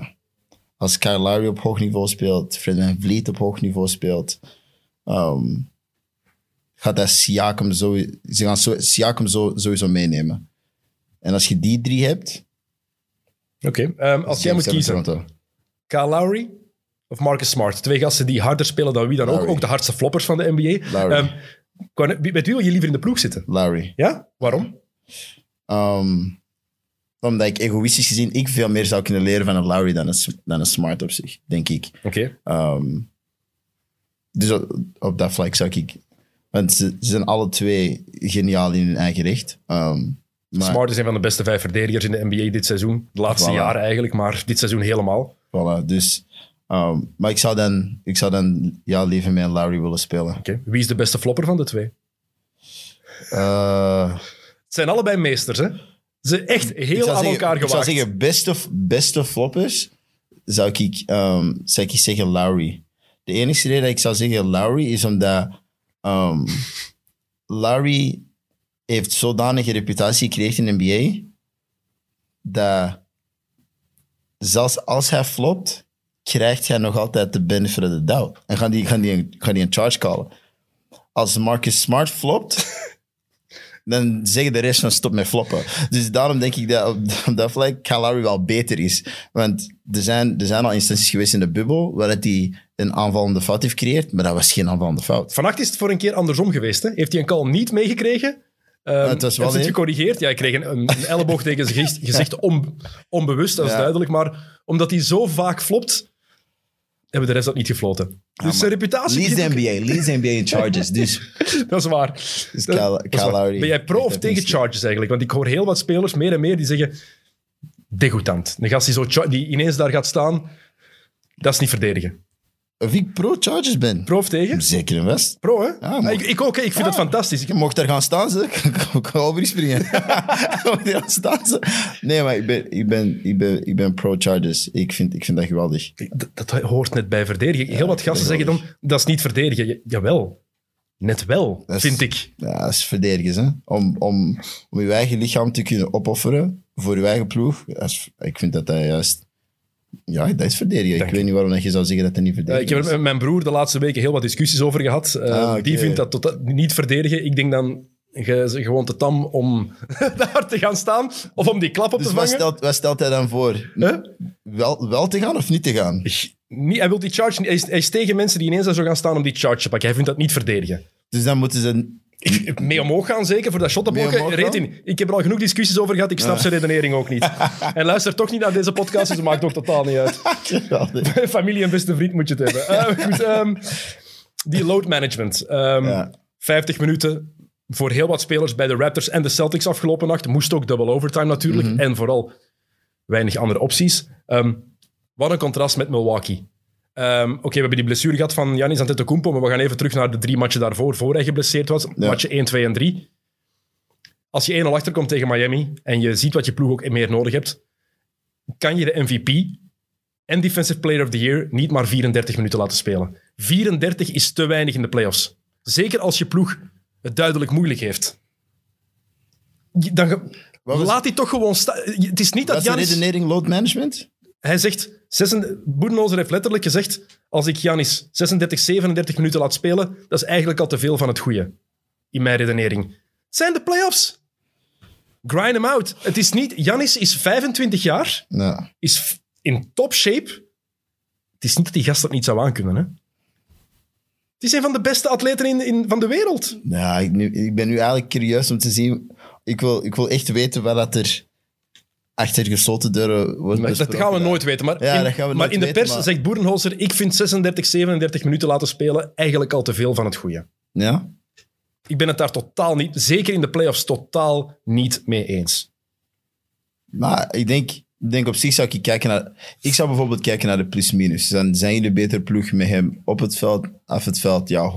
Speaker 3: als Kyle Lowry op hoog niveau speelt, Fred Van Vliet op hoog niveau speelt, ehm, gaat dat Siakam, zo, ze gaan zo, Siakam zo, sowieso meenemen. En als je die drie hebt...
Speaker 2: Oké, ehm, als jij moet kiezen. Kyle Lowry of Marcus Smart? Twee gasten die harder spelen dan wie dan ook. Ook de hardste floppers van de NBA.
Speaker 3: Lowry.
Speaker 2: Ehm, met wie wil je liever in de ploeg zitten?
Speaker 3: Lowry.
Speaker 2: Ja? Waarom?
Speaker 3: Ehm, omdat ik egoïstisch gezien ik veel meer zou kunnen leren van een Lowry dan een, dan een Smart op zich, denk ik.
Speaker 2: Oké.
Speaker 3: Ehm, dus op, op dat vlak zou ik... Want ze, ze zijn alle twee geniaal in hun eigen recht. Maar,
Speaker 2: Smart is een van de beste vijf verdedigers in de NBA dit seizoen. De laatste
Speaker 3: Voilà.
Speaker 2: jaren eigenlijk, maar dit seizoen helemaal.
Speaker 3: Voilà, dus... ehm, maar ik zou dan, ik zou dan ja, liever met Lowry willen spelen.
Speaker 2: Oké. Wie is de beste flopper van de twee?
Speaker 3: Eh,
Speaker 2: Het zijn allebei meesters, hè? Ze zijn echt
Speaker 3: ik
Speaker 2: heel
Speaker 3: zou
Speaker 2: aan
Speaker 3: zeggen-
Speaker 2: elkaar
Speaker 3: Ik zou
Speaker 2: gewaagd.
Speaker 3: zeggen, beste, beste floppers zou ik, ehm, zou ik zeggen Lowry. De enige reden dat ik zou zeggen Lowry is omdat ehm Lowry heeft zodanige reputatie gekregen in de NBA dat zelfs als hij flopt, krijgt hij nog altijd de benefit of the doubt. En gaan die, gaan die, een, gaan die een charge callen. Als Marcus Smart flopt, dan zeggen de rest van stop met floppen. Dus daarom denk ik dat op, dat vlak Lowry wel beter is. Want er zijn, er zijn al instanties geweest in de bubbel waar hij een aanvallende fout heeft gecreëerd, maar dat was geen aanvallende fout.
Speaker 2: Vannacht is het voor een keer andersom geweest. Hè? Heeft hij een call niet meegekregen? Um,
Speaker 3: het was wel
Speaker 2: heeft het gecorrigeerd? Ja, hij kreeg een, een elleboog tegen zijn gezicht, gezicht on- onbewust, dat is
Speaker 3: Ja.
Speaker 2: duidelijk. Maar omdat hij zo vaak flopt, hebben de rest dat niet gefloten. Dus zijn reputatie...
Speaker 3: Leads de NBA, leads de NBA in charges. Dus
Speaker 2: Dat is waar.
Speaker 3: Dus
Speaker 2: Dat- dat is waar. Ben jij pro of tegen charges eigenlijk? Want ik hoor heel wat spelers, meer en meer, die zeggen... Degoutant. Een gast die, zo die ineens daar gaat staan, dat is niet verdedigen.
Speaker 3: Of ik pro-charges ben?
Speaker 2: Pro of tegen?
Speaker 3: Zeker en vast.
Speaker 2: Pro, hè?
Speaker 3: Ja, maar-
Speaker 2: ik, ik ook, hè. ik vind dat fantastisch. Ik,
Speaker 3: Je mocht daar gaan staan, ze. Ik mocht daar gaan staan, ze. Nee, maar ik ben, ik ben, ik ben, ik ben pro-charges. Ik vind, ik vind dat geweldig.
Speaker 2: dat, dat hoort net bij verdedigen. Heel wat gasten zeggen dan, dat is niet verdedigen. Ja- Jawel. Net wel,
Speaker 3: is-
Speaker 2: vind ik.
Speaker 3: Ja, dat is verdedigers, hè. Om, om, om je eigen lichaam te kunnen opofferen voor je eigen ploeg. Is- ik vind dat dat juist... Ja, dat is verdedigen.
Speaker 2: Dank
Speaker 3: ik weet niet waarom dat je zou zeggen dat dat niet
Speaker 2: Eh, ik
Speaker 3: verdedigen
Speaker 2: heb er met mijn broer de laatste weken heel wat discussies over gehad. Eh,
Speaker 3: Ah.
Speaker 2: Die vindt dat totaal niet verdedigen. Ik denk dan ge- gewoon te tam om daar te gaan staan of om die klap op
Speaker 3: Dus
Speaker 2: te
Speaker 3: wat
Speaker 2: vangen.
Speaker 3: stelt, wat stelt hij dan voor?
Speaker 2: Huh?
Speaker 3: Wel, wel te gaan of niet te gaan?
Speaker 2: Niet, hij, wil die charge, hij, is, hij is tegen mensen die ineens daar zo gaan staan om die charge te pakken. Hij vindt dat niet verdedigen.
Speaker 3: Dus dan moeten ze...
Speaker 2: Ik- Mee omhoog gaan, zeker, voor dat shot Reed in. Ik heb er al genoeg discussies over gehad. Ik snap zijn redenering ook niet. Hij luistert toch niet naar deze podcast, dus het maakt ook totaal niet uit. Familie en beste vriend moet je het hebben. Eh, goed, ehm, die load management. Ehm,
Speaker 3: Ja.
Speaker 2: 50 minuten voor heel wat spelers bij de Raptors en de Celtics afgelopen nacht. Moest ook double overtime natuurlijk.
Speaker 3: Mhm.
Speaker 2: En vooral weinig andere opties. Ehm, wat een contrast met Milwaukee. Ehm, Oké, we hebben die blessure gehad van Giannis Antetokounmpo, maar we gaan even terug naar de drie matchen daarvoor, voor hij geblesseerd was. Matchen 1, 2 en 3. Als je 1-0 achterkomt tegen Miami en je ziet wat je ploeg ook meer nodig hebt, kan je de MVP en Defensive Player of the Year niet maar 34 minuten laten spelen. 34 is te weinig in de playoffs. Zeker als je ploeg het duidelijk moeilijk heeft. Dan laat hij toch gewoon staan. Het is niet dat
Speaker 3: Wat is redenering load management?
Speaker 2: Hij zegt, 36 Boedenholzer heeft letterlijk gezegd, als ik Janis 36, 37 minuten laat spelen, dat is eigenlijk al te veel van het goede. In mijn redenering. Het zijn de playoffs. Grind hem out. Het is niet... Janis is 25 jaar,
Speaker 3: Ja.
Speaker 2: is in top shape. Het is niet dat die gast dat niet zou aankunnen, hè. Het is een van de beste atleten in, in, van de wereld.
Speaker 3: Ja, ik, nu, ik ben nu eigenlijk curieus om te zien. Ik wil, ik wil echt weten wat dat er achter gesloten deuren wordt
Speaker 2: Maar dat gaan we nooit weten. Maar,
Speaker 3: Ja,
Speaker 2: in,
Speaker 3: dat gaan we
Speaker 2: maar in de
Speaker 3: weten,
Speaker 2: pers
Speaker 3: maar-
Speaker 2: zegt Boerenholzer, ik vind 36, 37 minuten laten spelen eigenlijk al te veel van het goede.
Speaker 3: Ja?
Speaker 2: Ik ben het daar totaal niet, zeker in de playoffs, totaal niet mee eens.
Speaker 3: Maar ik denk, ik denk op zich zou ik kijken naar... Ik zou bijvoorbeeld kijken naar de plus-minus. Dan zijn jullie beter ploeg met hem op het veld, af het veld. Ja,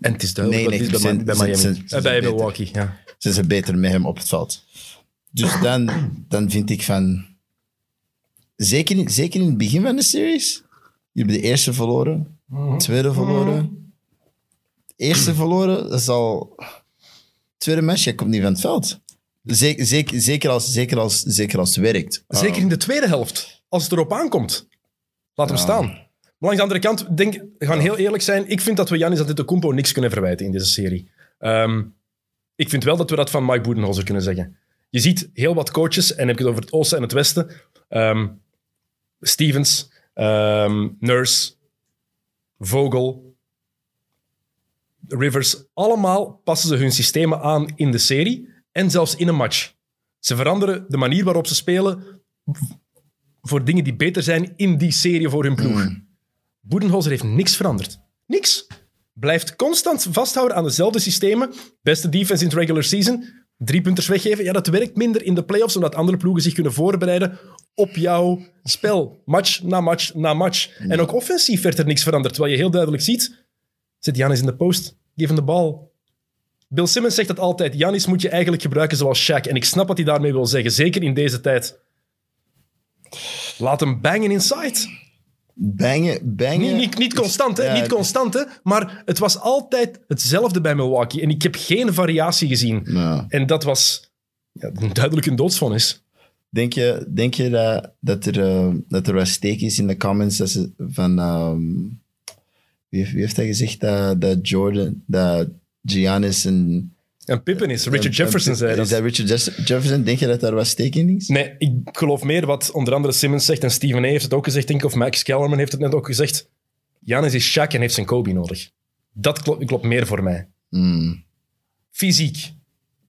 Speaker 2: En het is duidelijk
Speaker 3: Nee,
Speaker 2: dat bij, bij Miami, bij. Milwaukee. Ja.
Speaker 3: zijn ze beter met hem op het veld. Dus dan, dan vind ik van... Zeker in, zeker in het begin van de series. Je hebt de eerste verloren. Tweede verloren. Eerste verloren, dat is al... Tweede match, je komt niet van het veld. Zeker, zeker, zeker, als, zeker, als, zeker als het werkt.
Speaker 2: Zeker in de tweede helft. als het erop aankomt. Laat hem staan. Maar langs de andere kant, denk, we gaan heel eerlijk zijn, ik vind dat we Janis Antetokounmpo niks kunnen verwijten in deze serie. Ehm, ik vind wel dat we dat van Mike Budenholzer kunnen zeggen. Je ziet heel wat coaches, en heb ik het over het oosten en het westen, ehm, Stevens, ehm, Nurse, Vogel, Rivers, allemaal passen ze hun systemen aan in de serie en zelfs in een match. Ze veranderen de manier waarop ze spelen voor dingen die beter zijn in die serie voor hun ploeg. Boedenholzer heeft niks veranderd. Niks. Blijft constant vasthouden aan dezelfde systemen. Beste defense in het regular season. Drie punters weggeven. Ja, dat werkt minder in de playoffs, omdat andere ploegen zich kunnen voorbereiden op jouw spel. Match na match na match. En ook offensief werd er niks veranderd. Terwijl je heel duidelijk ziet, zit Janis in de post. Geef hem de bal. Bill Simmons zegt dat altijd. Janis moet je eigenlijk gebruiken zoals Shaq. En ik snap wat hij daarmee wil zeggen. Zeker in deze tijd. Laat hem bangen inside.
Speaker 3: Bangen, bangen.
Speaker 2: Niet, niet, niet constant, hè?
Speaker 3: Ja,
Speaker 2: niet constant, hè? Maar het was altijd hetzelfde bij Milwaukee. En ik heb geen variatie gezien.
Speaker 3: Ja.
Speaker 2: En dat was ja, duidelijk een doodsvonnis.
Speaker 3: Denk je, denk je dat, dat, er, eh, dat er wat steek is in de comments dat ze van... ehm, wie, heeft, wie heeft dat gezegd? Dat, dat Jordan, dat Giannis en...
Speaker 2: En Pippen is, Richard Jefferson zei
Speaker 3: Is
Speaker 2: dat.
Speaker 3: dat Richard Jefferson? Denk je dat daar wat steek in is?
Speaker 2: Nee, ik geloof meer wat onder andere Simmons zegt. En Stephen A. heeft het ook gezegd, denk ik. Of Max Kellerman heeft het net ook gezegd. Janis is Shaq en heeft zijn Kobe nodig. Dat klopt, klopt meer voor mij.
Speaker 3: Hmm.
Speaker 2: Fysiek.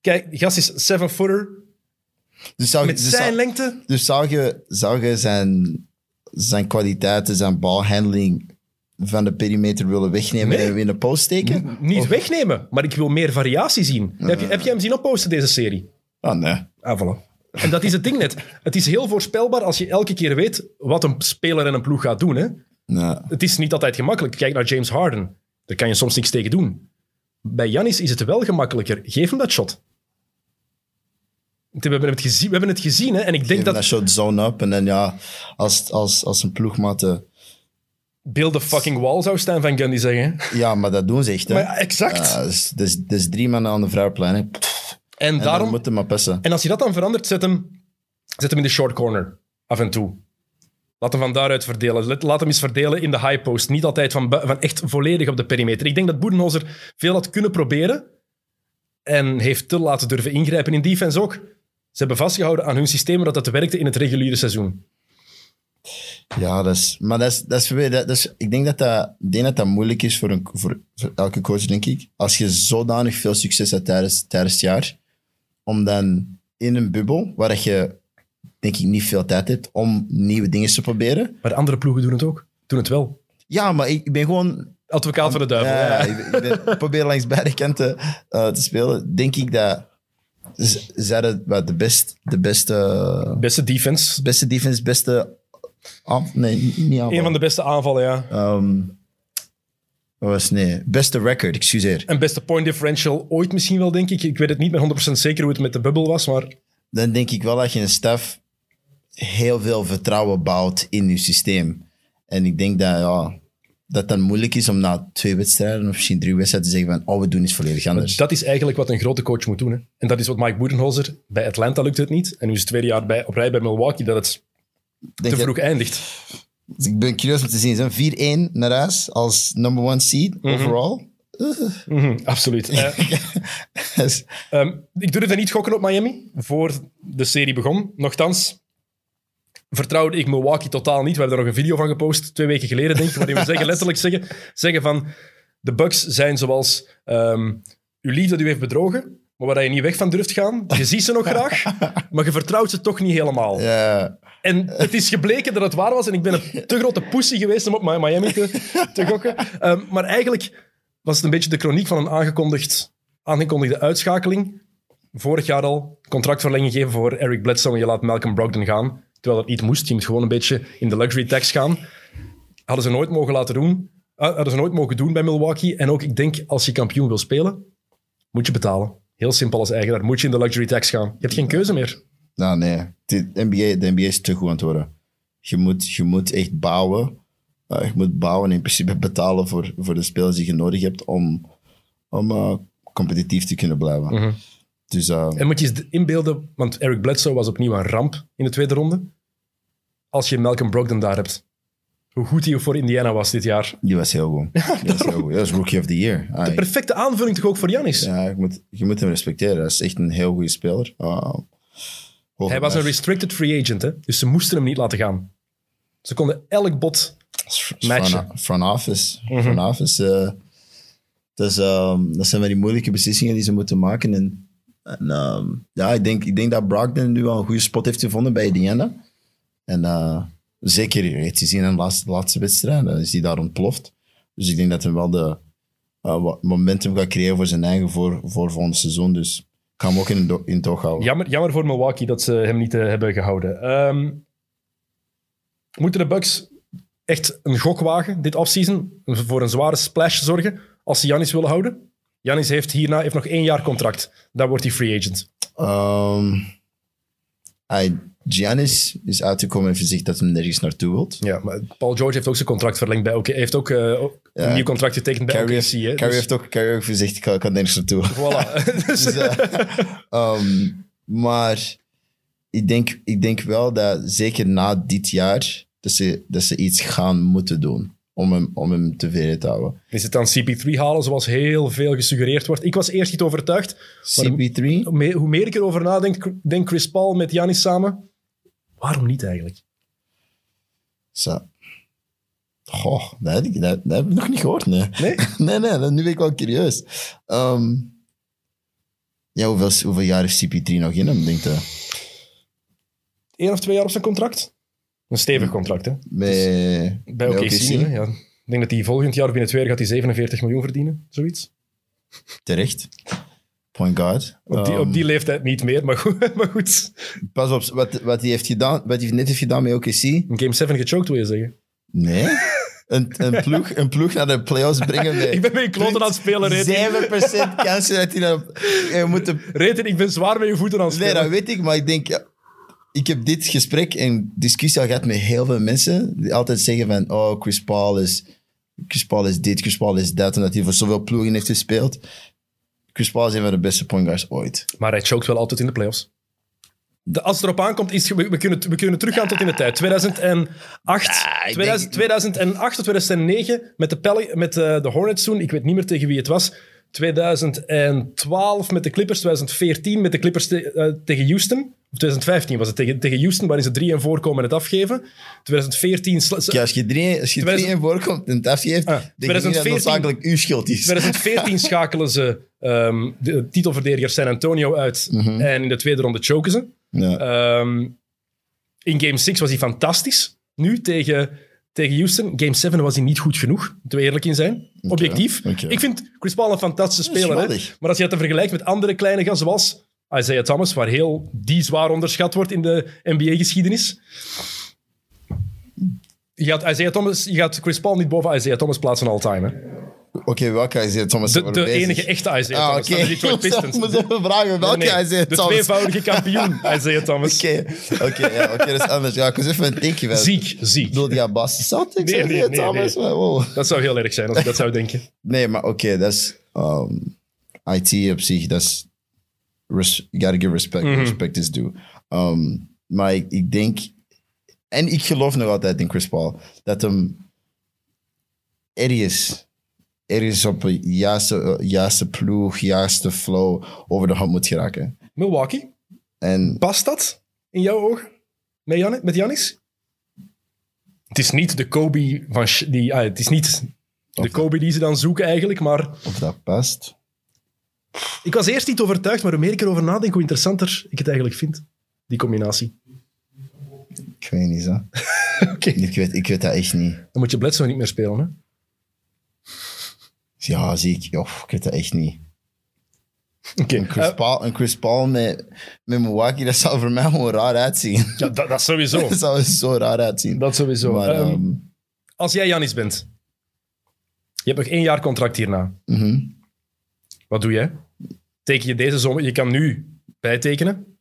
Speaker 2: Kijk, gast is seven-footer.
Speaker 3: Dus zou,
Speaker 2: Met
Speaker 3: dus
Speaker 2: zijn
Speaker 3: zou,
Speaker 2: lengte.
Speaker 3: dus zou je, zou je zijn, zijn kwaliteiten, zijn balhandling van de perimeter willen wegnemen
Speaker 2: Nee.
Speaker 3: en in de post steken?
Speaker 2: Niet wegnemen, maar ik wil meer variatie zien. Heb, je, heb je hem zien opposten, deze serie?
Speaker 3: Ah, nee.
Speaker 2: Ah, voilà. En dat is het ding net. Het is heel voorspelbaar als je elke keer weet wat een speler en een ploeg gaat doen. Hè?
Speaker 3: nee.
Speaker 2: Het is niet altijd gemakkelijk. Kijk naar James Harden. Daar kan je soms niks tegen doen. Bij Janis is het wel gemakkelijker. Geef hem dat shot. We hebben het gezien, we hebben het gezien hè? en ik denk dat
Speaker 3: dat shot zone up en dan ja, als, als, als een ploegmatte...
Speaker 2: Bill de fucking wall zou staan van Gundy zeggen.
Speaker 3: Ja, maar dat doen ze echt, hè.
Speaker 2: Maar exact.
Speaker 3: Ja, dus, dus, dus drie mannen aan de vrouwplein, hè.
Speaker 2: en
Speaker 3: En
Speaker 2: daarom,
Speaker 3: moeten maar passen.
Speaker 2: En als je dat dan verandert, zet hem, zet hem in de short corner. Af en toe. Laat hem van daaruit verdelen. Laat hem eens verdelen in de high post. Niet altijd van, van echt volledig op de perimeter. Ik denk dat Boedenholzer veel had kunnen proberen. En heeft te laten durven ingrijpen in defense ook. Ze hebben vastgehouden aan hun systeem dat dat werkte in het reguliere seizoen.
Speaker 3: Ja, dat is, maar dat is, dat is, weer- dat is, ik denk dat dat, denk dat dat moeilijk is voor, een, voor, voor elke coach, denk ik. Als je zodanig veel succes hebt tijdens, tijdens het jaar, om dan in een bubbel, waar je, denk ik, niet veel tijd hebt om nieuwe dingen te proberen.
Speaker 2: Maar de andere ploegen doen het ook. Doen het wel.
Speaker 3: Ja, maar ik, ik ben gewoon...
Speaker 2: Advocaat van de duivel.
Speaker 3: Ja,
Speaker 2: ja.
Speaker 3: ik, ben- ik ben- probeer langs beide kanten eh, te spelen. Denk ik dat zij de, de, best, de beste,
Speaker 2: Beste defense.
Speaker 3: beste defense, beste... Af, nee, niet aanval.
Speaker 2: Een van de beste aanvallen, ja.
Speaker 3: Ehm, wat was nee, beste record, excuseer.
Speaker 2: En beste point differential ooit misschien wel, denk ik. Ik weet het niet met 100% zeker hoe het met de bubbel was, maar
Speaker 3: Dan denk ik wel dat je een staf heel veel vertrouwen bouwt in je systeem. En ik denk dat ja, dat dan moeilijk is om na twee wedstrijden of misschien drie wedstrijden te zeggen van oh, we doen iets volledig anders.
Speaker 2: dat is eigenlijk wat een grote coach moet doen. Hè. En dat is wat Mike Budenholzer... Bij Atlanta lukte het niet. En nu is het tweede jaar bij, op rij bij Milwaukee dat het te vroeg eindigt.
Speaker 3: Dus ik ben curieus om te zien. Zo'n 4-1 naar huis als number one seed overall.
Speaker 2: Mhm, absoluut. Eh,
Speaker 3: Dus,
Speaker 2: Ehm, ik durfde niet gokken op Miami voor de serie begon. Nochtans vertrouwde ik Milwaukee totaal niet. We hebben er nog een video van gepost, twee weken geleden, denk ik, waarin we zeggen, letterlijk zeggen, zeggen van de Bucks zijn zoals ehm, uw liefde dat u heeft bedrogen, maar waar je niet weg van durft gaan. Je ziet ze nog graag, maar je vertrouwt ze toch niet helemaal. En het is gebleken dat het waar was. En ik ben een te grote pussy geweest om op Mi- Miami te, te gokken. Ehm, maar eigenlijk was het een beetje de chroniek van een aangekondigd, aangekondigde uitschakeling. Vorig jaar al contractverlenging geven voor Eric Bledsoe en je laat Malcolm Brogdon gaan. Terwijl dat niet moest. Je moet gewoon een beetje in de luxury tax gaan. Hadden ze nooit mogen laten doen. Ah, hadden ze nooit mogen doen bij Milwaukee. En ook, ik denk, als je kampioen wil spelen, moet je betalen. Heel simpel als eigenaar. Moet je in de luxury tax gaan. Je hebt geen keuze meer.
Speaker 3: Nou nee. De NBA, de NBA is te goed aan het worden. Je moet, je moet echt bouwen. Uh, je moet bouwen en in principe betalen voor, voor de spelers die je nodig hebt om, om uh, competitief te kunnen blijven.
Speaker 2: Mhm.
Speaker 3: Dus uh,
Speaker 2: En moet je eens inbeelden, want Eric Bledsoe was opnieuw een ramp in de tweede ronde. als je Malcolm Brogdon daar hebt. Hoe goed hij voor Indiana was dit jaar.
Speaker 3: Die was heel goed. Die was heel goed. Dat was Rookie of the Year. Ah,
Speaker 2: De perfecte aanvulling toch ook voor Giannis.
Speaker 3: ja, je moet, je moet hem respecteren. Dat is echt een heel goede speler. Ah,
Speaker 2: Hij was een restricted free agent, hè? dus ze moesten hem niet laten gaan. Ze konden elk bot matchen.
Speaker 3: Front, front office. Front office. dus, ehm, dat zijn wel die moeilijke beslissingen die ze moeten maken. En, en, ehm, ja, ik denk, ik denk dat Brogdon nu wel een goede spot heeft gevonden bij Indiana. En eh, zeker, je gezien in de laatste, laatste wedstrijd, dan is hij daar ontploft. Dus ik denk dat hij wel de wat momentum gaat creëren voor zijn eigen voor, voor volgend seizoen. Dus ik ga hem ook in, in houden.
Speaker 2: Jammer, jammer voor Milwaukee dat ze hem niet eh, hebben gehouden. Ehm, moeten de Bucks echt een gok wagen dit offseason? Voor een zware splash zorgen als ze Giannis willen houden? Giannis heeft hierna heeft nog één jaar contract. Dan wordt hij free agent.
Speaker 3: Ehm, Giannis is uitgekomen en heeft gezegd dat hij nergens naartoe wilt.
Speaker 2: Ja, maar Paul George heeft ook zijn contract verlengd bij OK. heeft ook ook
Speaker 3: Ja.
Speaker 2: een nieuw contract getekend bij
Speaker 3: Carrie,
Speaker 2: OKC.
Speaker 3: heeft,
Speaker 2: hè,
Speaker 3: Carrie,
Speaker 2: dus-
Speaker 3: heeft ook, Carrie heeft gezegd, ik kan, nergens naartoe.
Speaker 2: Voilà. Dus-
Speaker 3: eh, ehm, maar ik denk, ik denk wel dat zeker na dit jaar, dat ze, dat ze iets gaan moeten doen om hem, om hem tevreden te houden.
Speaker 2: Is het dan CP3 halen zoals heel veel gesuggereerd wordt? Ik was eerst niet overtuigd.
Speaker 3: CP3?
Speaker 2: Hoe meer- Hoe meer ik erover nadenk, denk Chris Paul met Giannis samen. Waarom niet eigenlijk?
Speaker 3: Zo. Goh, dat heb, ik, dat, dat heb ik nog niet gehoord, nee.
Speaker 2: Nee?
Speaker 3: nee, nee, dat, nu ben ik wel curieus. Ehm, ja, hoeveel, hoeveel jaar heeft CP3 nog in hem, denk je?
Speaker 2: Eén of twee jaar op zijn contract? Een stevig contract, hè?
Speaker 3: Bij,
Speaker 2: Bij OKC.
Speaker 3: OKC?
Speaker 2: hè, ja. Ik denk dat hij volgend jaar binnen twee jaar gaat hij 47 miljoen verdienen. Zoiets.
Speaker 3: Terecht. Point guard.
Speaker 2: Op die,
Speaker 3: Ehm,
Speaker 2: op die leeftijd niet meer, maar goed. Maar goed.
Speaker 3: Pas op, wat, wat hij heeft gedaan, wat hij net heeft gedaan met OKC.
Speaker 2: In game 7 gechoked, wil je zeggen.
Speaker 3: Nee. Een, een, ploeg, een ploeg naar de playoffs brengen met...
Speaker 2: Ik ben met je kloten aan het spelen, Reten.
Speaker 3: 7% kans dat hij dan... Je moet de,
Speaker 2: Reten, ik ben zwaar met je voeten aan het
Speaker 3: nee,
Speaker 2: spelen.
Speaker 3: dat weet ik, maar ik denk... Ja, ik heb dit gesprek en discussie al gehad met heel veel mensen die altijd zeggen van oh, Chris Paul is, Chris Paul is dit, Chris Paul is dat, omdat hij voor zoveel ploegen heeft gespeeld. Chris Paul is een van de beste point guards ooit.
Speaker 2: Maar hij choked wel altijd in de playoffs. De, als het erop aankomt, is, we, we, kunnen, we kunnen teruggaan tot in de tijd. 2008,
Speaker 3: ik
Speaker 2: 2000,
Speaker 3: denk-
Speaker 2: 2008 of 2009 met, de, Pel met de, de Hornets toen. Ik weet niet meer tegen wie het was. 2012 met de Clippers. 2014 met de Clippers te- eh, tegen Houston. Of 2015 was het tegen, tegen Houston, waarin ze 3 en voorkomen en het afgeven. 2014... sla-
Speaker 3: Ja, als je drie, als je drie
Speaker 2: 2000
Speaker 3: in voorkomt en het afgeeft,
Speaker 2: Ah,
Speaker 3: denk ik niet dat
Speaker 2: 2014
Speaker 3: het noodzakelijk uw schuld is.
Speaker 2: 2014 schakelen ze ehm, de titelverdediger San Antonio uit.
Speaker 3: Mhm.
Speaker 2: En in de tweede ronde choken ze.
Speaker 3: Ja.
Speaker 2: Ehm, in game 6 was hij fantastisch. Nu tegen, tegen Houston. Game 7 was hij niet goed genoeg, moeten we eerlijk in zijn. Objectief. Ik vind Chris Paul een fantastische
Speaker 3: Dat is
Speaker 2: speler. Hè? Maar als je het vergelijkt met andere kleine gasten zoals Isaiah Thomas, waar heel die zwaar onderschat wordt in de NBA-geschiedenis. Je gaat, Isaiah Thomas, je gaat Chris Paul niet boven Isaiah Thomas plaatsen all-time.
Speaker 3: Oké, welke is het, Thomas?
Speaker 2: De, de enige echte Isaiah
Speaker 3: Ah,
Speaker 2: Thomas
Speaker 3: oké.
Speaker 2: van de Detroit
Speaker 3: Ik moet even vragen, welke
Speaker 2: Nee,
Speaker 3: is het,
Speaker 2: de
Speaker 3: Thomas?
Speaker 2: tweevoudige kampioen Isaiah Thomas.
Speaker 3: Oké, oké, ja, oké, dat is anders. Ja, ik was even het denken. van-
Speaker 2: Ziek, ziek.
Speaker 3: Ik bedoel, ja, Boston Celtics,
Speaker 2: Nee,
Speaker 3: nee,
Speaker 2: nee, nee,
Speaker 3: Thomas?
Speaker 2: nee.
Speaker 3: maar Wow.
Speaker 2: Dat zou heel erg zijn als ik dat zou denken.
Speaker 3: Nee, maar oké, dat is... um, IT op zich, dat is... you gotta give respect.
Speaker 2: Mhm.
Speaker 3: Respect is due. Um, maar ik, ik denk... En ik geloof nog altijd in Chris Paul. Dat hem ergens... Ergens op een juiste, juiste ploeg, juiste flow over de hand moet geraken.
Speaker 2: Milwaukee,
Speaker 3: En
Speaker 2: past dat in jouw ogen met, Jan, met Janis? Het is niet de Kobe van... Sh- Die, ah, het is niet de Kobe die ze dan zoeken eigenlijk, maar...
Speaker 3: of dat past...
Speaker 2: Ik was eerst niet overtuigd, maar hoe meer ik erover nadenk, hoe interessanter ik het eigenlijk vind. Die combinatie.
Speaker 3: Ik weet niet, zo.
Speaker 2: Oké.
Speaker 3: Ik weet, ik weet dat echt niet.
Speaker 2: Dan moet je Bledsoe niet meer spelen, hè?
Speaker 3: Ja, zie ik. Oh, ik weet dat echt niet.
Speaker 2: Oké.
Speaker 3: Een Chris
Speaker 2: Eh,
Speaker 3: Paul, een Chris Paul met, met Milwaukee, dat zou voor mij gewoon raar uitzien.
Speaker 2: ja, dat, dat sowieso.
Speaker 3: Dat zou er zo raar uitzien.
Speaker 2: Dat sowieso.
Speaker 3: Maar,
Speaker 2: Ehm,
Speaker 3: ehm,
Speaker 2: als jij Janis bent, je hebt nog één jaar contract hierna.
Speaker 3: mhm.
Speaker 2: Wat doe jij? Teken je deze zomer? Je kan nu bijtekenen.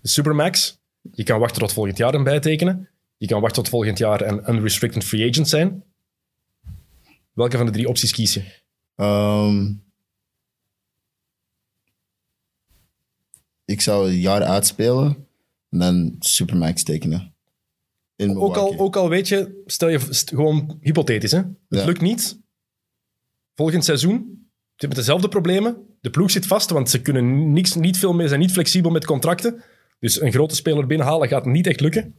Speaker 2: De Supermax. Je kan wachten tot volgend jaar en bijtekenen. Je kan wachten tot volgend jaar en unrestricted free agent zijn. Welke van de drie opties kies je?
Speaker 3: Ehm, ik zou een jaar uitspelen en dan Supermax tekenen. in
Speaker 2: Ook al, ook al weet je, stel je st- gewoon hypothetisch, hè? het
Speaker 3: Ja.
Speaker 2: lukt niet. Volgend seizoen, ze hebben dezelfde problemen. De ploeg zit vast, want ze kunnen niks, niet veel meer, zijn niet flexibel met contracten. Dus een grote speler binnenhalen gaat niet echt lukken.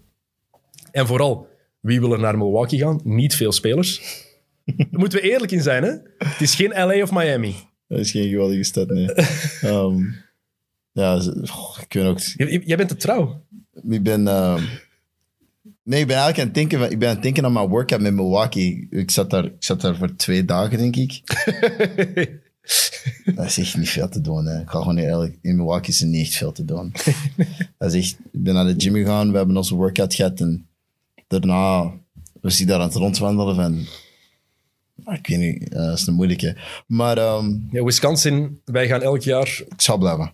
Speaker 2: En vooral, wie wil er naar Milwaukee gaan? Niet veel spelers. Daar moeten we eerlijk in zijn, hè? Het is geen LA of Miami.
Speaker 3: Dat is geen geweldige stad, nee. Ehm, ja, ik weet ook...
Speaker 2: J- Jij bent te trouw.
Speaker 3: Ik ben... ehm, nee, ik ben eigenlijk aan het denken... Ik ben aan het denken aan mijn workout met Milwaukee. Ik zat daar, ik zat daar voor twee dagen, denk ik. Dat is echt niet veel te doen. Hè. Ik ga gewoon eerlijk... In Milwaukee is er niet echt veel te doen. Dat is echt... Ik ben naar de gym gegaan, we hebben onze workout gehad en daarna was ik daar aan het rondwandelen van... ah, Ik weet niet, eh, dat is een moeilijke. Maar ehm,
Speaker 2: Ja, Wisconsin, wij gaan elk jaar
Speaker 3: ik zal blijven.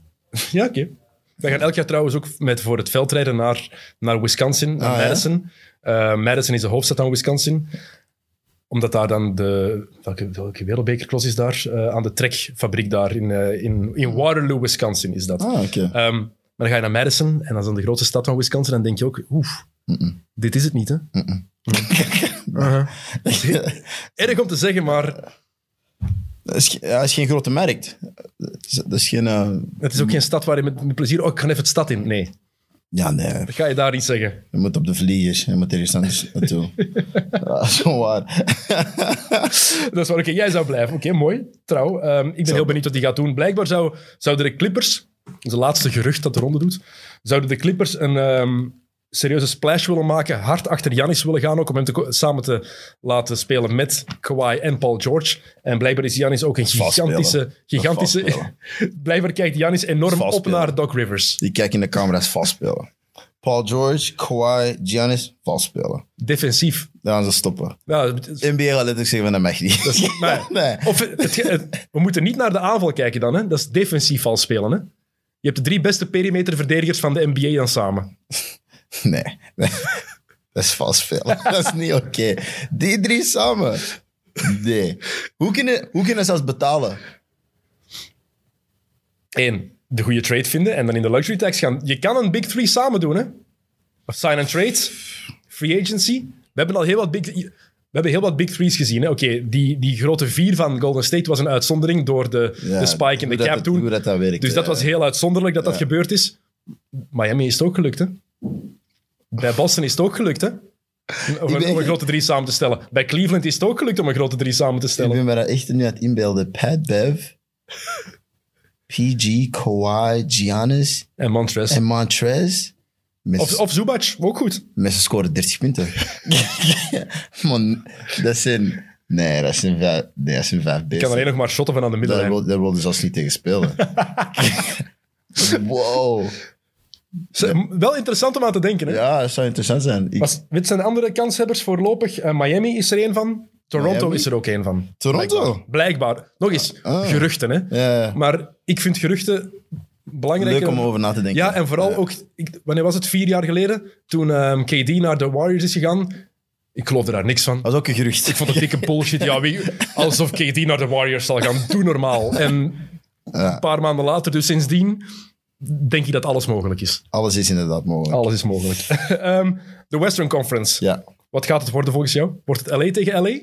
Speaker 2: Ja, oké. Wij gaan elk jaar trouwens ook met voor het veldrijden naar, naar Wisconsin, naar
Speaker 3: Ah, ja?
Speaker 2: Madison. Eh, Madison is de hoofdstad van Wisconsin. Omdat daar dan de... Welke, welke wereldbekerklos is daar? Eh, aan de trekfabriek daar in, eh, in, in Waterloo, Wisconsin is dat.
Speaker 3: Ah, oké.
Speaker 2: Ehm, maar dan ga je naar Madison en dat is dan de grootste stad van Wisconsin. En dan denk je ook, oef, dit is het niet, hè? Erg om te zeggen, maar
Speaker 3: Dat is, ja, dat is geen grote markt. Dat is, dat is geen... eh,
Speaker 2: het is ook geen stad waar je met, met plezier... Oh, ik ga even de stad in. Nee,
Speaker 3: ja, nee.
Speaker 2: dat ga je daar niet zeggen.
Speaker 3: Je moet op de vliegers. Je moet ergens anders naartoe. ja, dat is gewoon waar.
Speaker 2: Dat is waar, oké, jij zou blijven. Oké, mooi. Trouw. Ehm, ik ben heel benieuwd wat hij gaat doen. Blijkbaar zou, zouden de Clippers, dat is de laatste gerucht dat de ronde doet, zouden de Clippers een ehm, serieuze splash willen maken, hard achter Giannis willen gaan, ook om hem te, samen te laten spelen met Kawhi en Paul George. En blijkbaar is Giannis ook een gigantische... gigantische blijkbaar kijkt Giannis enorm op naar Doc Rivers.
Speaker 3: Die kijken in de camera's vals spelen. Paul George, Kawhi, Giannis, vals spelen.
Speaker 2: Defensief.
Speaker 3: Dan gaan ze stoppen.
Speaker 2: Het-
Speaker 3: NBA letterlijk zeggen van dat mag niet.
Speaker 2: nee.
Speaker 3: nee.
Speaker 2: Of het, het- het- we moeten niet naar de aanval kijken dan. Hè? Dat is defensief vals spelen. Hè? Je hebt de drie beste perimeterverdedigers van de NBA dan samen.
Speaker 3: Nee. Dat is vals spelen. Dat is niet oké. Die drie samen. Nee. Hoe kunnen, hoe kunnen ze zelfs betalen?
Speaker 2: Eén, de goede trade vinden en dan in de luxury tax gaan. Je kan een big three samen doen. Hè? Of sign and trade, free agency. We hebben al heel wat big, we hebben heel wat big threes gezien. hè. Oké, die, die grote vier van Golden State was een uitzondering door de,
Speaker 3: Ja,
Speaker 2: de spike in de
Speaker 3: dat-
Speaker 2: cap toen.
Speaker 3: Dat, dat werkt.
Speaker 2: Dus dat
Speaker 3: ja.
Speaker 2: was heel uitzonderlijk dat dat gebeurd is. Miami is het ook gelukt, hè? Bij Boston is het ook gelukt, hè? Om een,
Speaker 3: ben-
Speaker 2: om een grote drie samen te stellen. Bij Cleveland is het ook gelukt om een grote drie samen te
Speaker 3: Ik
Speaker 2: stellen.
Speaker 3: ben me daar echt nu aan het inbeelden. Pat Bev, PG, Kawhi, Giannis
Speaker 2: En Montrez.
Speaker 3: en Montrez.
Speaker 2: Of, of Zubac, ook goed.
Speaker 3: met ze scoren 30 punten. Man, dat zijn... Nee, dat zijn vijf, nee, dat zijn vijf
Speaker 2: Ik kan alleen nog maar shotten van aan de middenlijn.
Speaker 3: daar wilden ze zelfs niet tegen spelen. wow.
Speaker 2: Wel interessant om aan te denken, hè?
Speaker 3: Ja, dat zou interessant zijn. Ik,
Speaker 2: Was, wat zijn de andere kanshebbers voorlopig? Eh, Miami is er één van. Toronto
Speaker 3: Miami?
Speaker 2: is er ook één van.
Speaker 3: Toronto?
Speaker 2: Blijkbaar. Blijkbaar. Nog eens,
Speaker 3: Ah.
Speaker 2: geruchten, hè?
Speaker 3: Ja,
Speaker 2: Maar ik vind geruchten belangrijk.
Speaker 3: leuk om over na te denken.
Speaker 2: Ja, en vooral
Speaker 3: Ja.
Speaker 2: ook, ik, wanneer was het? Vier jaar geleden, toen ehm, KD naar de Warriors is gegaan. Ik geloofde daar niks van.
Speaker 3: Dat was ook een gerucht.
Speaker 2: Ik vond het dikke bullshit. Ja, wie, alsof KD naar de Warriors zal gaan. Doe normaal. En
Speaker 3: Ja,
Speaker 2: een paar maanden later, dus sindsdien, denk ik dat alles mogelijk is.
Speaker 3: alles is inderdaad mogelijk.
Speaker 2: Alles is mogelijk. Ehm, de Western Conference.
Speaker 3: Ja.
Speaker 2: Wat gaat het worden volgens jou? Wordt het LA tegen LA?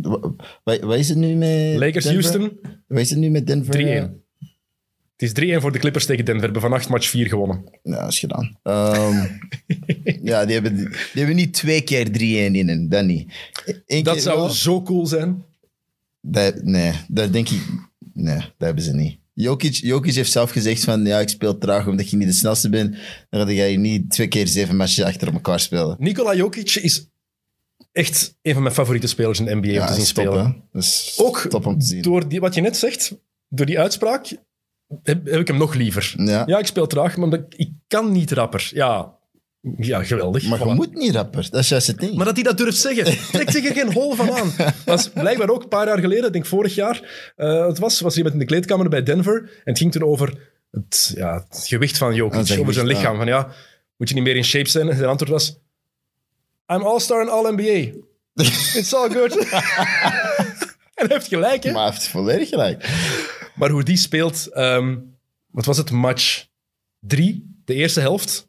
Speaker 3: Wa- Wat, wat is het nu met
Speaker 2: Lakers,
Speaker 3: Denver?
Speaker 2: Houston, 3-1.
Speaker 3: Wat is het nu met Denver?
Speaker 2: Het is 3-1 voor de Clippers tegen Denver. We hebben vannacht match 4 gewonnen.
Speaker 3: Ja, dat is gedaan. Ehm, ja, die hebben, die hebben niet twee keer 3-1 in, dat niet. Eén
Speaker 2: Dat
Speaker 3: keer
Speaker 2: zou
Speaker 3: wel.
Speaker 2: zo cool zijn.
Speaker 3: Dat, nee, dat denk ik... Nee, dat hebben ze niet. Jokic, Jokic heeft zelf gezegd van, ja, ik speel traag omdat je niet de snelste bent. Dan ga je niet twee keer zeven matches achter elkaar spelen.
Speaker 2: Nikola Jokic is echt een van mijn favoriete spelers in de NBA om te zien
Speaker 3: top,
Speaker 2: spelen.
Speaker 3: is
Speaker 2: Ook
Speaker 3: top om te zien.
Speaker 2: door die, wat je net zegt, door die uitspraak, heb, heb ik hem nog liever.
Speaker 3: Ja.
Speaker 2: Ja, ik speel traag, maar omdat ik, ik kan niet rapper. Ja, ja geweldig.
Speaker 3: Maar je
Speaker 2: Voilà.
Speaker 3: moet niet rapper, dat is juist het ding.
Speaker 2: Maar dat hij dat durft zeggen, trekt zich er geen hol van aan. Dat was blijkbaar ook een paar jaar geleden, ik denk vorig jaar, eh, het was, was hij met in de kleedkamer bij Denver. En het ging toen over het, ja, het gewicht van Jokic, over zijn lichaam. Van ja, moet je niet meer in shape zijn? En zijn antwoord was, I'm all-star en all-NBA. It's all good. en hij heeft gelijk, hè?
Speaker 3: Maar hij heeft volledig gelijk.
Speaker 2: Maar hoe die speelt, ehm, wat was het, match drie, de eerste helft,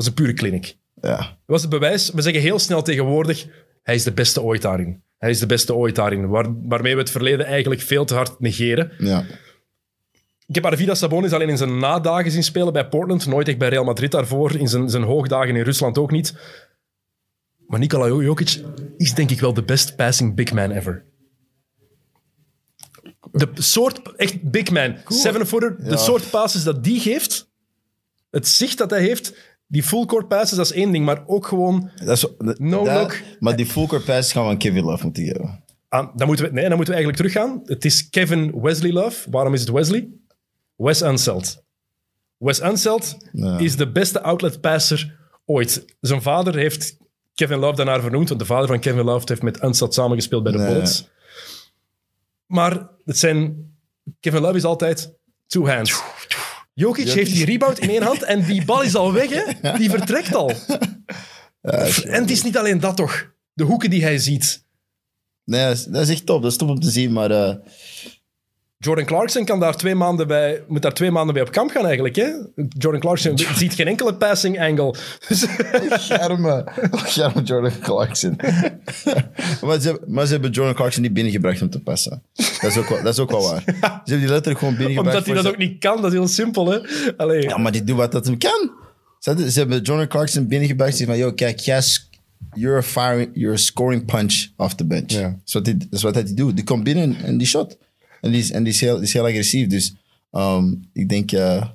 Speaker 2: was een pure clinic.
Speaker 3: Ja.
Speaker 2: Dat was het bewijs. We zeggen heel snel tegenwoordig, hij is de beste ooit daarin. Hij is de beste ooit daarin. Waar, waarmee we het verleden eigenlijk veel te hard negeren.
Speaker 3: ja.
Speaker 2: Ik heb Arvidas Sabonis alleen in zijn nadagen zien spelen bij Portland. Nooit echt bij Real Madrid daarvoor. In zijn, zijn hoogdagen in Rusland ook niet. Maar Nikola Jokic is denk ik wel de best passing big man ever. De soort, echt big man, seven-footer, de soort passes dat die geeft, het zicht dat hij heeft, die full court passes, dat is één ding, maar ook gewoon
Speaker 3: Dat is,
Speaker 2: No
Speaker 3: dat-
Speaker 2: look.
Speaker 3: Maar die full court pass gaan we aan Kevin Love moeten geven.
Speaker 2: aan, dan moeten we, nee, dan moeten we eigenlijk teruggaan. Het is Kevin Wesley Love. Waarom is het Wesley? Wes Unseld. Wes Unseld
Speaker 3: Ja.
Speaker 2: is de beste outlet passer ooit. Zijn vader heeft Kevin Love daarnaar vernoemd, want de vader van Kevin Love heeft met Unseld samengespeeld bij de
Speaker 3: Nee.
Speaker 2: Bullets. Maar het zijn, Kevin Love is altijd two hands. Jokic heeft die rebound in één hand en die bal is al weg, hè? Die vertrekt al. en het is niet alleen dat toch. De hoeken die hij ziet.
Speaker 3: Nee, dat is, echt top. Dat is top om te zien. Maar eh,
Speaker 2: Jordan Clarkson kan daar twee maanden bij, moet daar twee maanden bij op kamp gaan eigenlijk. Hè? Jordan Clarkson ziet geen enkele passing angle. Dus,
Speaker 3: Schermen. Oh, Jordan Clarkson. maar, ze, hebben- maar ze hebben Jordan Clarkson niet binnengebracht om te passen. Dat is ook wel, dat is ook wel waar. Ze hebben die letterlijk gewoon binnengebracht.
Speaker 2: omdat hij dat ook niet kan, dat is heel simpel. Hè? Allee.
Speaker 3: Ja, maar die doet wat dat hem kan. Ze, hebben Jordan Clarkson binnengebracht. Ze van, yo, kijk, jij you're firing, you're scoring punch off the bench.
Speaker 2: Ja.
Speaker 3: Dat, is wat hij, dat is wat hij doet. Die komt binnen en die shot. En die is, en die is, heel, die is heel agressief. Dus ehm, ik denk... eh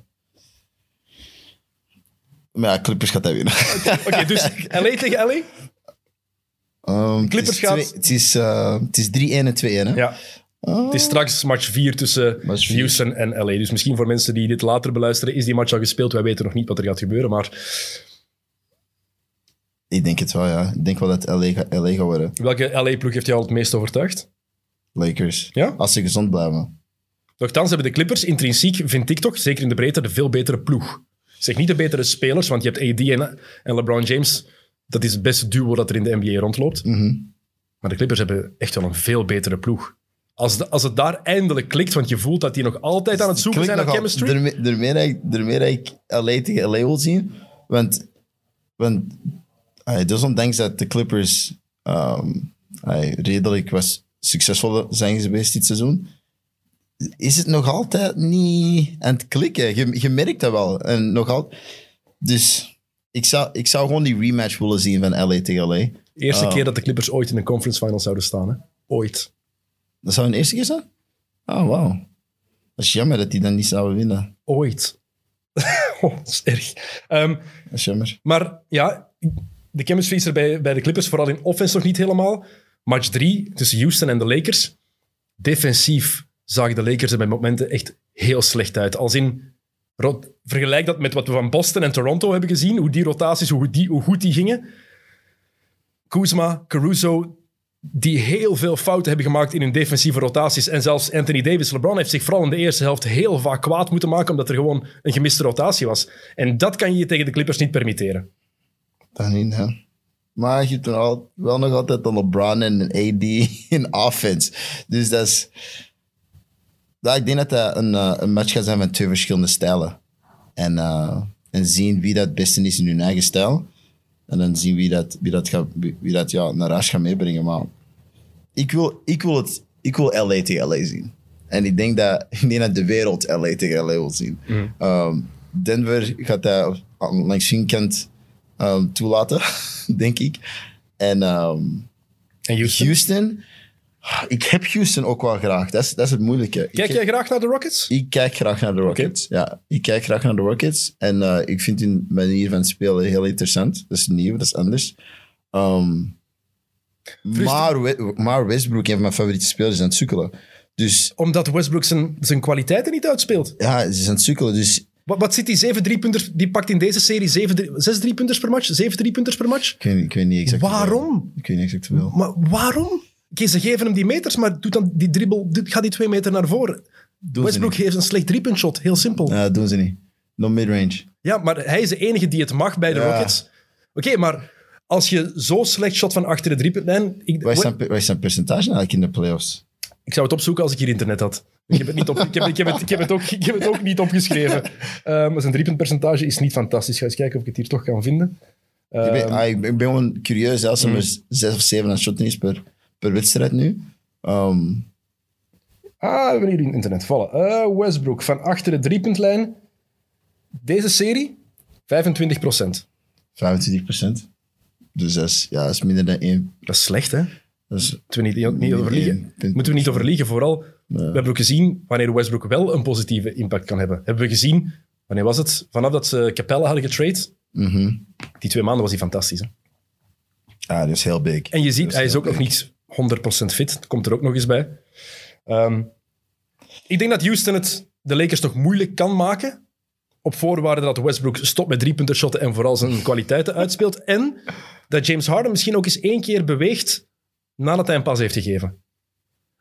Speaker 3: maar ja, Clippers gaat hij winnen.
Speaker 2: Oké, dus LA tegen LA?
Speaker 3: Ehm,
Speaker 2: Clippers
Speaker 3: het is
Speaker 2: gaat-
Speaker 3: twee- Het is, eh, het is 3-1 en 2-1, hè?
Speaker 2: Ja. Het is straks match 4 tussen
Speaker 3: Match vier.
Speaker 2: Houston en LA. Dus misschien voor mensen die dit later beluisteren, is die match al gespeeld. Wij weten nog niet wat er gaat gebeuren, maar
Speaker 3: Ik denk het wel, ja. Ik denk wel dat LA, gaat- LA gaat worden.
Speaker 2: welke LA-ploeg heeft jou al het meest overtuigd?
Speaker 3: Lakers.
Speaker 2: Ja?
Speaker 3: Als ze gezond blijven.
Speaker 2: Nochtans hebben de Clippers intrinsiek, vind ik toch, zeker in de breedte, de veel betere ploeg. Zeg niet de betere spelers, want je hebt AD en, en LeBron James. Dat is het beste duo dat er in de NBA rondloopt.
Speaker 3: Mhm.
Speaker 2: Maar de Clippers hebben echt wel een veel betere ploeg. Als, de- als het daar eindelijk klikt, want je voelt dat die nog altijd aan het zoeken zijn naar chemistry.
Speaker 3: Daarmee, daarmee, dat ik, daarmee dat ik LA tegen LA wil zien. Want, want uh, desondanks dat de Clippers ah, redelijk was succesvol zijn geweest dit seizoen, is het nog altijd niet aan het klikken. Je, je merkt dat wel. En nog dus ik zou, ik zou gewoon die rematch willen zien van LA tegen LA.
Speaker 2: Eerste
Speaker 3: Oh.
Speaker 2: keer dat de Clippers ooit in een conference final zouden staan. Hè? Ooit.
Speaker 3: Dat zou een eerste keer zijn? Oh, wauw. Dat is jammer dat die dan niet zouden winnen.
Speaker 2: Ooit. oh, dat is erg. Ehm,
Speaker 3: Dat is jammer.
Speaker 2: maar ja, de chemistry is er bij, bij de Clippers, vooral in offense nog niet helemaal. Match 3 tussen Houston en de Lakers. Defensief zagen de Lakers er bij momenten echt heel slecht uit. Als in, vergelijk dat met wat we van Boston en Toronto hebben gezien, hoe die rotaties, hoe, die, hoe goed die gingen. Kuzma, Caruso, die heel veel fouten hebben gemaakt in hun defensieve rotaties. En zelfs Anthony Davis, LeBron heeft zich vooral in de eerste helft heel vaak kwaad moeten maken, omdat er gewoon een gemiste rotatie was. En dat kan je je tegen de Clippers niet permitteren.
Speaker 3: Dat niet, hè. Maar je hebt al, wel nog altijd dan LeBron en een AD in offense. Dus dat is... Ja, ik denk dat dat een, eh, een match gaat zijn van twee verschillende stijlen. En, eh, en zien wie dat het beste is in hun eigen stijl. En dan zien wie dat, wie dat, gaat, wie, wie dat ja, naar huis gaat meebrengen. Maar ik wil, ik, wil het, ik wil LA tegen LA zien. En ik denk dat, ik denk dat de wereld LA tegen LA wil zien. Ehm, Denver gaat dat langs hun kant ehm, toelaten, denk ik. En ehm,
Speaker 2: En Houston?
Speaker 3: Houston, ik heb Houston ook wel graag. Dat is, dat is het moeilijke.
Speaker 2: Kijk jij graag naar de Rockets?
Speaker 3: ik kijk graag naar de Rockets. Ja, ik kijk graag naar de Rockets. En eh, ik vind hun manier van spelen heel interessant. Dat is nieuw, dat is anders. Ehm, maar, We- maar Westbrook, een van mijn favoriete spelers, is aan het sukkelen. Dus
Speaker 2: Omdat Westbrook zijn, zijn kwaliteiten niet uitspeelt.
Speaker 3: ja, ze is aan het sukkelen. Dus
Speaker 2: Wat, wat zit die 7 3-punters? Die pakt in deze serie 7 drie- 6 3-punters per match? 7 3-punters per match?
Speaker 3: ik weet, ik weet niet exact hoeveel.
Speaker 2: Waarom?
Speaker 3: Ik weet niet exact hoeveel.
Speaker 2: Maar waarom? Oké, ze geven hem die meters, maar doet dan die dribbel, gaat die twee meter naar voren.
Speaker 3: Doen
Speaker 2: Westbrook geeft een slecht driepuntshot, heel simpel.
Speaker 3: Ja, dat doen ze niet. No midrange.
Speaker 2: Ja, maar hij is de enige die het mag bij de
Speaker 3: Ja.
Speaker 2: Rockets. Oké, maar als je zo slecht shot van achter de driepuntlijn... Ik,
Speaker 3: Wat is zijn, wat is zijn percentage eigenlijk in de playoffs?
Speaker 2: ik zou het opzoeken als ik hier internet had. Ik heb het, niet op, ik heb, ik heb het, ik heb het, ook, ik heb het ook niet opgeschreven. Maar zijn driepuntpercentage is niet fantastisch. Ga eens kijken of ik het hier toch kan vinden.
Speaker 3: ik, ben,
Speaker 2: Ehm,
Speaker 3: ah, ik ben gewoon curieus als er
Speaker 2: Mm.
Speaker 3: maar zes of zeven aan shotten is per, per wedstrijd nu. Ehm,
Speaker 2: Ah, we hebben hier in internet vallen. Eh, Westbrook van achter de driepuntlijn. Deze serie, 25 procent.
Speaker 3: 25% Dus dat is, ja, dat is minder dan één.
Speaker 2: Dat is slecht, hè?
Speaker 3: Dat is,
Speaker 2: Moeten we niet, niet overliegen. Moeten we niet overliegen. Vooral. We hebben ook gezien wanneer Westbrook wel een positieve impact kan hebben. Hebben we gezien, wanneer was het? Vanaf dat ze Capella hadden getrade,
Speaker 3: mhm.
Speaker 2: die twee maanden was hij fantastisch. Hè?
Speaker 3: Ah, dat is heel big.
Speaker 2: En je ziet, hij is ook nog niet 100% fit. Dat komt er ook nog eens bij. Ehm, ik denk dat Houston het de Lakers toch moeilijk kan maken. Op voorwaarde dat Westbrook stopt met driepuntershotten en vooral zijn kwaliteiten uitspeelt. En dat James Harden misschien ook eens één keer beweegt nadat hij een pas heeft gegeven.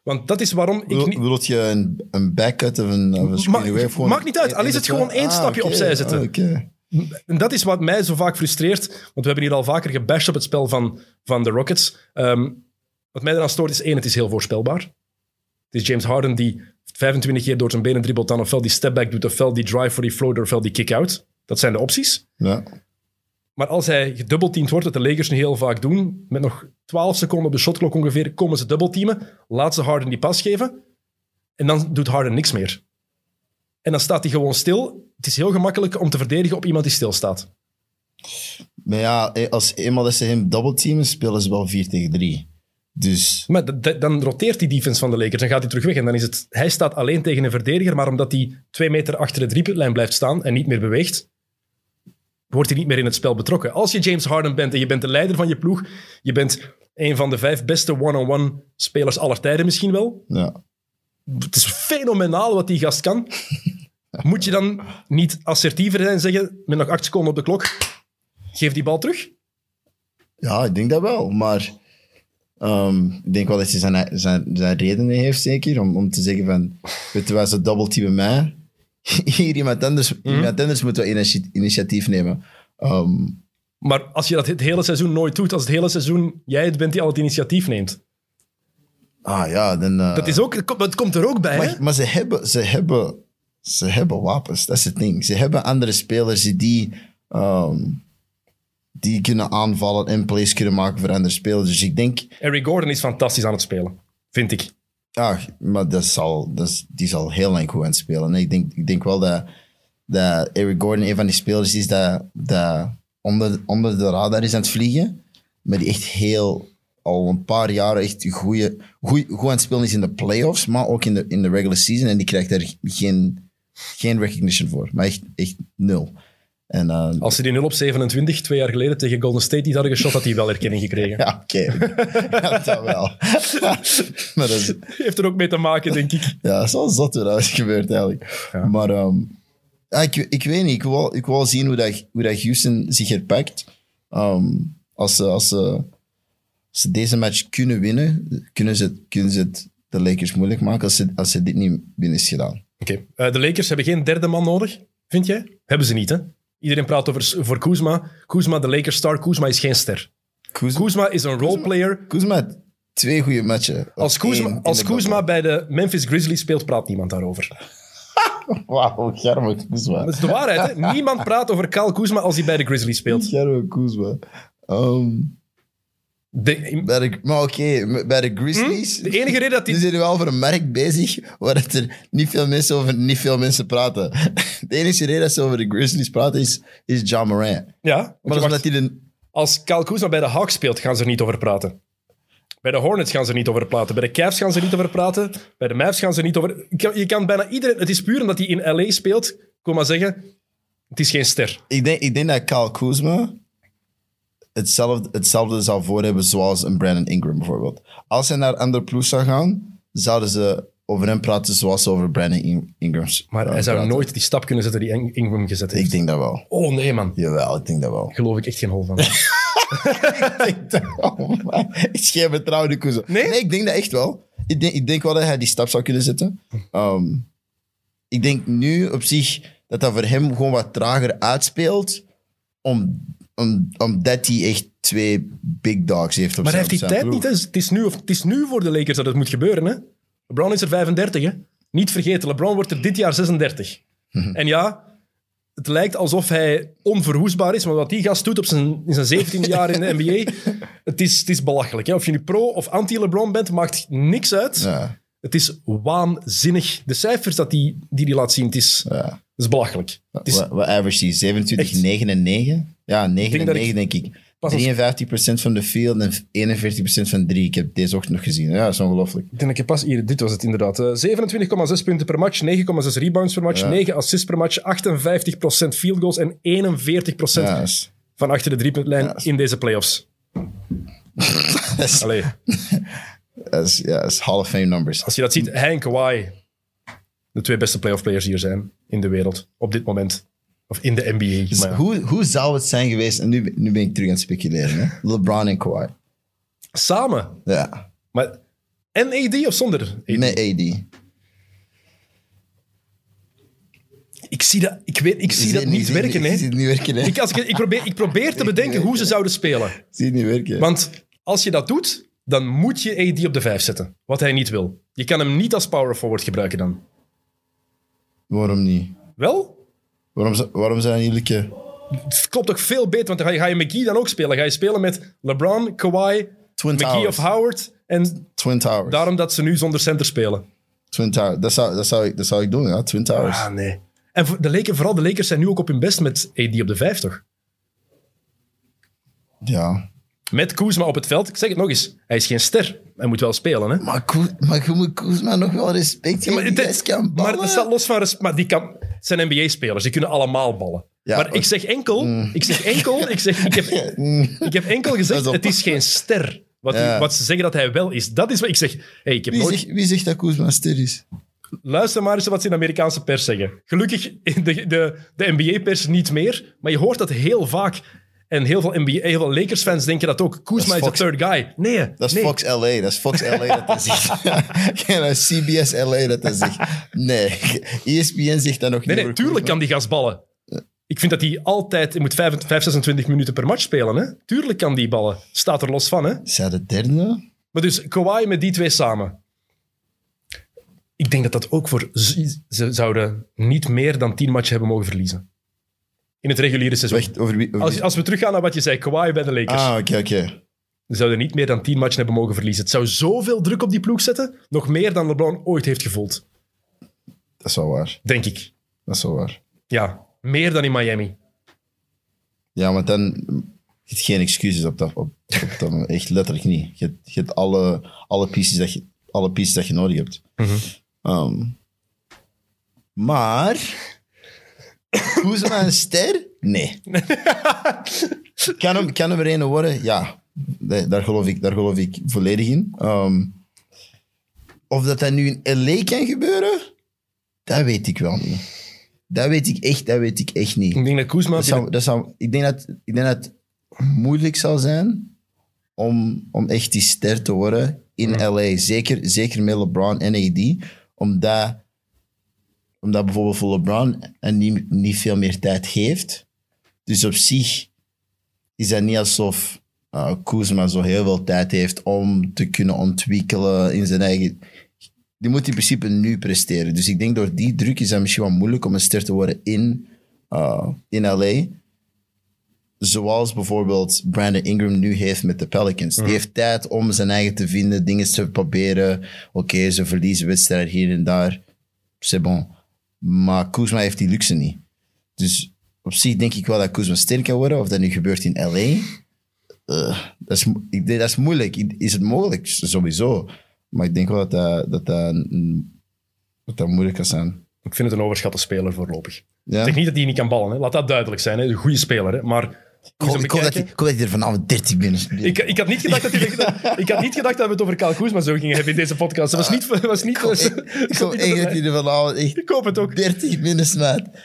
Speaker 2: Want dat is waarom ik
Speaker 3: Wil,
Speaker 2: niet...
Speaker 3: wil je een, een backcut of een, of een
Speaker 2: maakt niet uit, al is het gewoon één stapje
Speaker 3: oké.
Speaker 2: opzij zetten.
Speaker 3: Ah.
Speaker 2: En dat is wat mij zo vaak frustreert. Want we hebben hier al vaker gebashed op het spel van, van de Rockets. Ehm, wat mij eraan stoort is één, het is heel voorspelbaar. Het is James Harden die 25 keer door zijn benen dribbelt dan ofwel die stepback doet, ofwel die drive voor die floater, ofwel die kick-out. Dat zijn de opties.
Speaker 3: Ja.
Speaker 2: Maar als hij gedubbelteamd wordt, wat de Lakers nu heel vaak doen, met nog 12 seconden op de shotklok ongeveer, komen ze dubbelteamen, laat ze Harden die pas geven, en dan doet Harden niks meer. En dan staat hij gewoon stil. Het is heel gemakkelijk om te verdedigen op iemand die stilstaat.
Speaker 3: Maar ja, eh, als eenmaal dat ze hem doubleteamen, spelen ze wel 4 tegen 3. Dus
Speaker 2: Maar dan roteert die defense van de Lakers en gaat hij terug weg. En dan is het, hij staat alleen tegen een verdediger, maar omdat hij twee meter achter de driepuntlijn blijft staan en niet meer beweegt, wordt hij niet meer in het spel betrokken. Als je James Harden bent en je bent de leider van je ploeg, je bent een van de vijf beste one-on-one spelers aller tijden misschien wel.
Speaker 3: ja.
Speaker 2: Het is fenomenaal wat die gast kan. Moet je dan niet assertiever zijn en zeggen, met nog acht seconden op de klok, geef die bal terug?
Speaker 3: ja, ik denk dat wel. Maar ehm, ik denk wel dat hij zijn, zijn, zijn redenen heeft, zeker. Om, om te zeggen van, weet je wat, ze doubleteamen mij. Hier iemand anders, iemand anders moet wel initi- initiatief nemen. Ehm,
Speaker 2: Maar als je dat het hele seizoen nooit doet, als het hele seizoen jij het bent die al het initiatief neemt,
Speaker 3: ah ja, dan... eh,
Speaker 2: dat, is ook, het komt- er ook bij. hè?
Speaker 3: Maar, maar ze, hebben, ze, hebben, ze hebben wapens, dat is het ding. Ze hebben andere spelers die, die, ehm, die kunnen aanvallen en plays kunnen maken voor andere spelers. Dus ik denk,
Speaker 2: Eric Gordon is fantastisch aan het spelen, vind ik.
Speaker 3: Ja, maar dat zal, dat die zal heel lang goed aan het spelen. En ik denk, ik denk wel dat, dat Eric Gordon een van die spelers is dat, dat onder, onder de radar is aan het vliegen. Maar die echt heel, al een paar jaar echt goeie, goed aan het spelen is in de playoffs, maar ook in de, in de regular season. En die krijgt daar geen, geen recognition voor. Maar echt nul. En, eh,
Speaker 2: Als ze die 0 op 27 twee jaar geleden tegen Golden State niet hadden geschot, had hij wel erkenning gekregen.
Speaker 3: ja, oké. ja, dat wel. maar dat is,
Speaker 2: Heeft er ook mee te maken, denk ik.
Speaker 3: Ja, dat is wel zot hoe dat is gebeurd eigenlijk.
Speaker 2: Ja.
Speaker 3: Maar ehm, ja, ik, ik weet niet. Ik wil, ik wil zien hoe, dat, hoe dat Houston zich herpakt. Ehm, als, ze, als, ze, als ze deze match kunnen winnen, kunnen ze, kunnen ze het de Lakers moeilijk maken als ze, als ze dit niet binnen is gedaan.
Speaker 2: Oké, eh, de Lakers hebben geen derde man nodig, vind jij? Hebben ze niet, hè? Iedereen praat over voor Kuzma. Kuzma, de Lakers star. Kuzma is geen ster.
Speaker 3: Kuzma,
Speaker 2: Kuzma is een roleplayer.
Speaker 3: Kuzma twee goede matchen.
Speaker 2: Als Kuzma, als Kuzma bij de Memphis Grizzlies speelt, praat niemand daarover.
Speaker 3: Wauw, Germo Kuzma.
Speaker 2: Dat is de waarheid, hè? Niemand praat over Kyle Kuzma als hij bij de Grizzlies speelt.
Speaker 3: Germo Kuzma. Ehm,
Speaker 2: De,
Speaker 3: bij de, maar oké, bij de Grizzlies...
Speaker 2: de enige reden dat
Speaker 3: Die zijn wel voor een merk bezig waar het er niet veel mensen over niet veel mensen praten. De enige reden dat ze over de Grizzlies praten is, is John Morant.
Speaker 2: Ja,
Speaker 3: Maar dat is omdat hij de...
Speaker 2: als Kyle Kuzma bij de Hawks speelt, gaan ze er niet over praten. Bij de Hornets gaan ze er niet over praten. Bij de Cavs gaan ze er niet over praten. Bij de Mavs gaan ze er niet over... Je kan, je kan bijna iedereen... Het is puur omdat hij in LA speelt. Wil maar zeggen, het is geen ster.
Speaker 3: Ik denk, ik denk dat Kyle Kuzma hetzelfde, hetzelfde zou voor hebben zoals een Brandon Ingram bijvoorbeeld. Als hij naar een andere ploeg zou gaan, zouden ze over hem praten zoals ze over Brandon In- Ingram
Speaker 2: Maar hij zou
Speaker 3: praten.
Speaker 2: nooit die stap kunnen zetten die Ing- Ingram gezet heeft.
Speaker 3: Ik denk dat wel.
Speaker 2: Oh nee, man.
Speaker 3: Jawel, ik denk dat wel.
Speaker 2: Geloof ik echt geen hol van.
Speaker 3: ik denk dat wel. Ik vertrouwen in Kuzma.
Speaker 2: Nee?
Speaker 3: ik denk dat echt wel. Ik denk, ik denk wel dat hij die stap zou kunnen zetten. Ehm, ik denk nu op zich dat dat voor hem gewoon wat trager uitspeelt. Om, om, omdat hij echt twee big dogs heeft op
Speaker 2: Maar hij
Speaker 3: zijn-
Speaker 2: heeft die
Speaker 3: op zijn
Speaker 2: tijd
Speaker 3: ploeg.
Speaker 2: niet. Hè. Het, is nu, of, het is nu voor de Lakers dat het moet gebeuren. Hè. LeBron is er 35, hè. Niet vergeten, LeBron wordt er dit jaar 36. En ja, het lijkt alsof hij onverwoestbaar is, maar wat die gast doet op zijn, in zijn 17 jaar in de NBA, het is, het is belachelijk. Hè? Of je nu pro of anti-LeBron bent, maakt niks uit.
Speaker 3: Ja,
Speaker 2: Het is waanzinnig. De cijfers dat die, die, die laat zien, het is,
Speaker 3: ja.
Speaker 2: Het is belachelijk. Het is
Speaker 3: Wat, average die? 27,
Speaker 2: Echt?
Speaker 3: 9 en 9? Ja, 9
Speaker 2: denk
Speaker 3: en
Speaker 2: dat
Speaker 3: 9
Speaker 2: ik-
Speaker 3: denk ik.
Speaker 2: pas als-
Speaker 3: 53% van de field en 41% van 3. Ik heb deze ochtend nog gezien. Ja, dat is ongelooflijk.
Speaker 2: Ik denk dat je pas hier, dit was het inderdaad. Eh, 27,6 punten per match, 9,6 rebounds per match,
Speaker 3: Ja.
Speaker 2: 9 assists per match, 58% field goals en 41%
Speaker 3: Ja, dat is,
Speaker 2: van achter de driepuntlijn
Speaker 3: Ja.
Speaker 2: in deze playoffs.
Speaker 3: dat is,
Speaker 2: Allee,
Speaker 3: dat is, ja, dat is Hall of Fame numbers.
Speaker 2: als je dat ziet, en Kawhi, de twee beste playoff players hier zijn in de wereld op dit moment. Of in de NBA.
Speaker 3: Dus
Speaker 2: maar ja.
Speaker 3: hoe, hoe zou het zijn geweest, en nu, nu ben ik terug aan het speculeren, hè? LeBron en Kawhi.
Speaker 2: Samen.
Speaker 3: Ja,
Speaker 2: Maar, en AD of zonder AD?
Speaker 3: met AD.
Speaker 2: Ik zie dat, ik weet, ik zie dat niet werken.
Speaker 3: Ik
Speaker 2: Hè.
Speaker 3: zie het niet werken, hè?
Speaker 2: Ik, als ik, ik, probeer, ik probeer te bedenken hoe ze zouden spelen.
Speaker 3: Ik zie het niet werken.
Speaker 2: Want als je dat doet, dan moet je AD op de 5 zetten. Wat hij niet wil. Je kan hem niet als power forward gebruiken dan.
Speaker 3: Waarom niet?
Speaker 2: Wel?
Speaker 3: Waarom, waarom zijn die lukken?
Speaker 2: Het klopt ook veel beter, want dan ga je, ga je McGee dan ook spelen. Ga je spelen met LeBron, Kawhi,
Speaker 3: Twin
Speaker 2: McGee
Speaker 3: Towers.
Speaker 2: of Howard. En
Speaker 3: Twin Towers.
Speaker 2: daarom dat ze nu zonder center spelen.
Speaker 3: Twin Towers. Dat zou, dat, zou ik, dat zou ik doen, ja. Twin Towers.
Speaker 2: Ah, nee. En de Lakers, vooral de Lakers zijn nu ook op hun best met AD op de 5, toch?
Speaker 3: Ja.
Speaker 2: Met Kuzma op het veld. Ik zeg het nog eens. Hij is geen ster. Hij moet wel spelen, hè?
Speaker 3: Maar, maar je moet Kuzma nog wel respect geven.
Speaker 2: maar,
Speaker 3: die
Speaker 2: het-
Speaker 3: gast kan
Speaker 2: maar
Speaker 3: ballen.
Speaker 2: dat staat los van... Maar die kan... Het zijn NBA-spelers. Die kunnen allemaal ballen.
Speaker 3: Ja,
Speaker 2: maar ik zeg enkel... Ik zeg enkel... Ik, zeg, ik, heb, ik heb enkel gezegd, het is geen ster. Wat, die-
Speaker 3: Ja.
Speaker 2: wat ze zeggen dat hij wel is. Dat is wat ik zeg. Hey, ik heb
Speaker 3: Wie,
Speaker 2: nooit...
Speaker 3: zegt, wie zegt dat Kuzma ster is?
Speaker 2: Luister maar eens wat ze in de Amerikaanse pers zeggen. Gelukkig de, de, de NBA-pers niet meer. Maar je hoort dat heel vaak. En heel veel, NBA, heel veel Lakers-fans denken dat ook. Kuzma
Speaker 3: Dat
Speaker 2: is de third guy. Nee,
Speaker 3: Dat is
Speaker 2: nee.
Speaker 3: Fox LA. Dat is Fox LA dat dat zegt. Ja, dat is CBS LA dat dat zegt. Nee, ESPN zegt dat nog
Speaker 2: Nee,
Speaker 3: niet.
Speaker 2: nee, tuurlijk
Speaker 3: Kuzma.
Speaker 2: kan die gast ballen. Ik vind dat hij altijd... Hij moet 5, 5, 26 minuten per match spelen. Hè? Tuurlijk kan die ballen. Staat er los van. Hè?
Speaker 3: Is hij de derde?
Speaker 2: Maar dus Kawhi met die twee samen. Ik denk dat dat ook voor... Ze zouden niet meer dan 10 matchen hebben mogen verliezen. In het reguliere seizoen.
Speaker 3: Wacht, over wie? over
Speaker 2: Als,
Speaker 3: wie?
Speaker 2: als we teruggaan naar wat je zei, Kawhi bij de Lakers.
Speaker 3: Ah, oké, oké.
Speaker 2: Ze zouden niet meer dan 10 matchen hebben mogen verliezen. Het zou zoveel druk op die ploeg zetten. Nog meer dan LeBron ooit heeft gevoeld.
Speaker 3: Dat is wel waar.
Speaker 2: Denk ik.
Speaker 3: Dat is wel waar.
Speaker 2: Ja, meer dan in Miami.
Speaker 3: Ja, want dan... Je hebt geen excuses op dat, op, op dat. Echt letterlijk niet. Je hebt, je hebt alle, alle, pieces dat je, alle pieces dat je nodig hebt. Ehm, maar... Kuzma een ster? Nee. kan, hem, kan hem er een worden? Ja. Daar geloof ik, daar geloof ik volledig in. Ehm, of dat dat nu in LA kan gebeuren? Dat weet ik wel niet. Dat weet ik echt, dat weet ik echt niet.
Speaker 2: Ik denk dat Kuzma...
Speaker 3: Dat zou, dat zou, ik, denk dat, ik denk dat het moeilijk zal zijn om, om echt die ster te worden in LA. Zeker, zeker met LeBron en AD. Omdat, omdat bijvoorbeeld voor LeBron en niet, niet veel meer tijd heeft. Dus op zich is dat niet alsof uh, Kuzma zo heel veel tijd heeft om te kunnen ontwikkelen in zijn eigen... Die moet in principe nu presteren. Dus ik denk door die druk is dat misschien wel moeilijk om een ster te worden in, uh, in LA. Zoals bijvoorbeeld Brandon Ingram nu heeft met de Pelicans. Die heeft tijd om zijn eigen te vinden, dingen te proberen. Oké, ze verliezen wedstrijden hier en daar. C'est bon. Maar Kuzma heeft die luxe niet. Dus op zich denk ik wel dat Kuzma sterk kan worden. Of dat nu gebeurt in LA. eh, dat, is, ik dat is moeilijk. Is het mogelijk? Sowieso. Maar ik denk wel dat dat, dat, dat, dat, dat moeilijk kan zijn.
Speaker 2: Ik vind het een overschatte speler voorlopig.
Speaker 3: Ja?
Speaker 2: Ik zeg niet dat hij niet kan ballen. Hè. Laat dat duidelijk zijn. Hè. Een goede speler. Hè. Maar
Speaker 3: Ik hoop, ik, hoop dat hij, ik hoop dat hij er vanavond 13 binnen
Speaker 2: ik, ik, had niet gedacht dat hij- ik had niet gedacht dat we het over Kyle Kuzma zo gingen hebben in deze podcast. Dat was niet... Dat was niet
Speaker 3: Ik, ik hoop echt dat hij er vanavond echt
Speaker 2: ik hoop het ook.
Speaker 3: 30 binnen.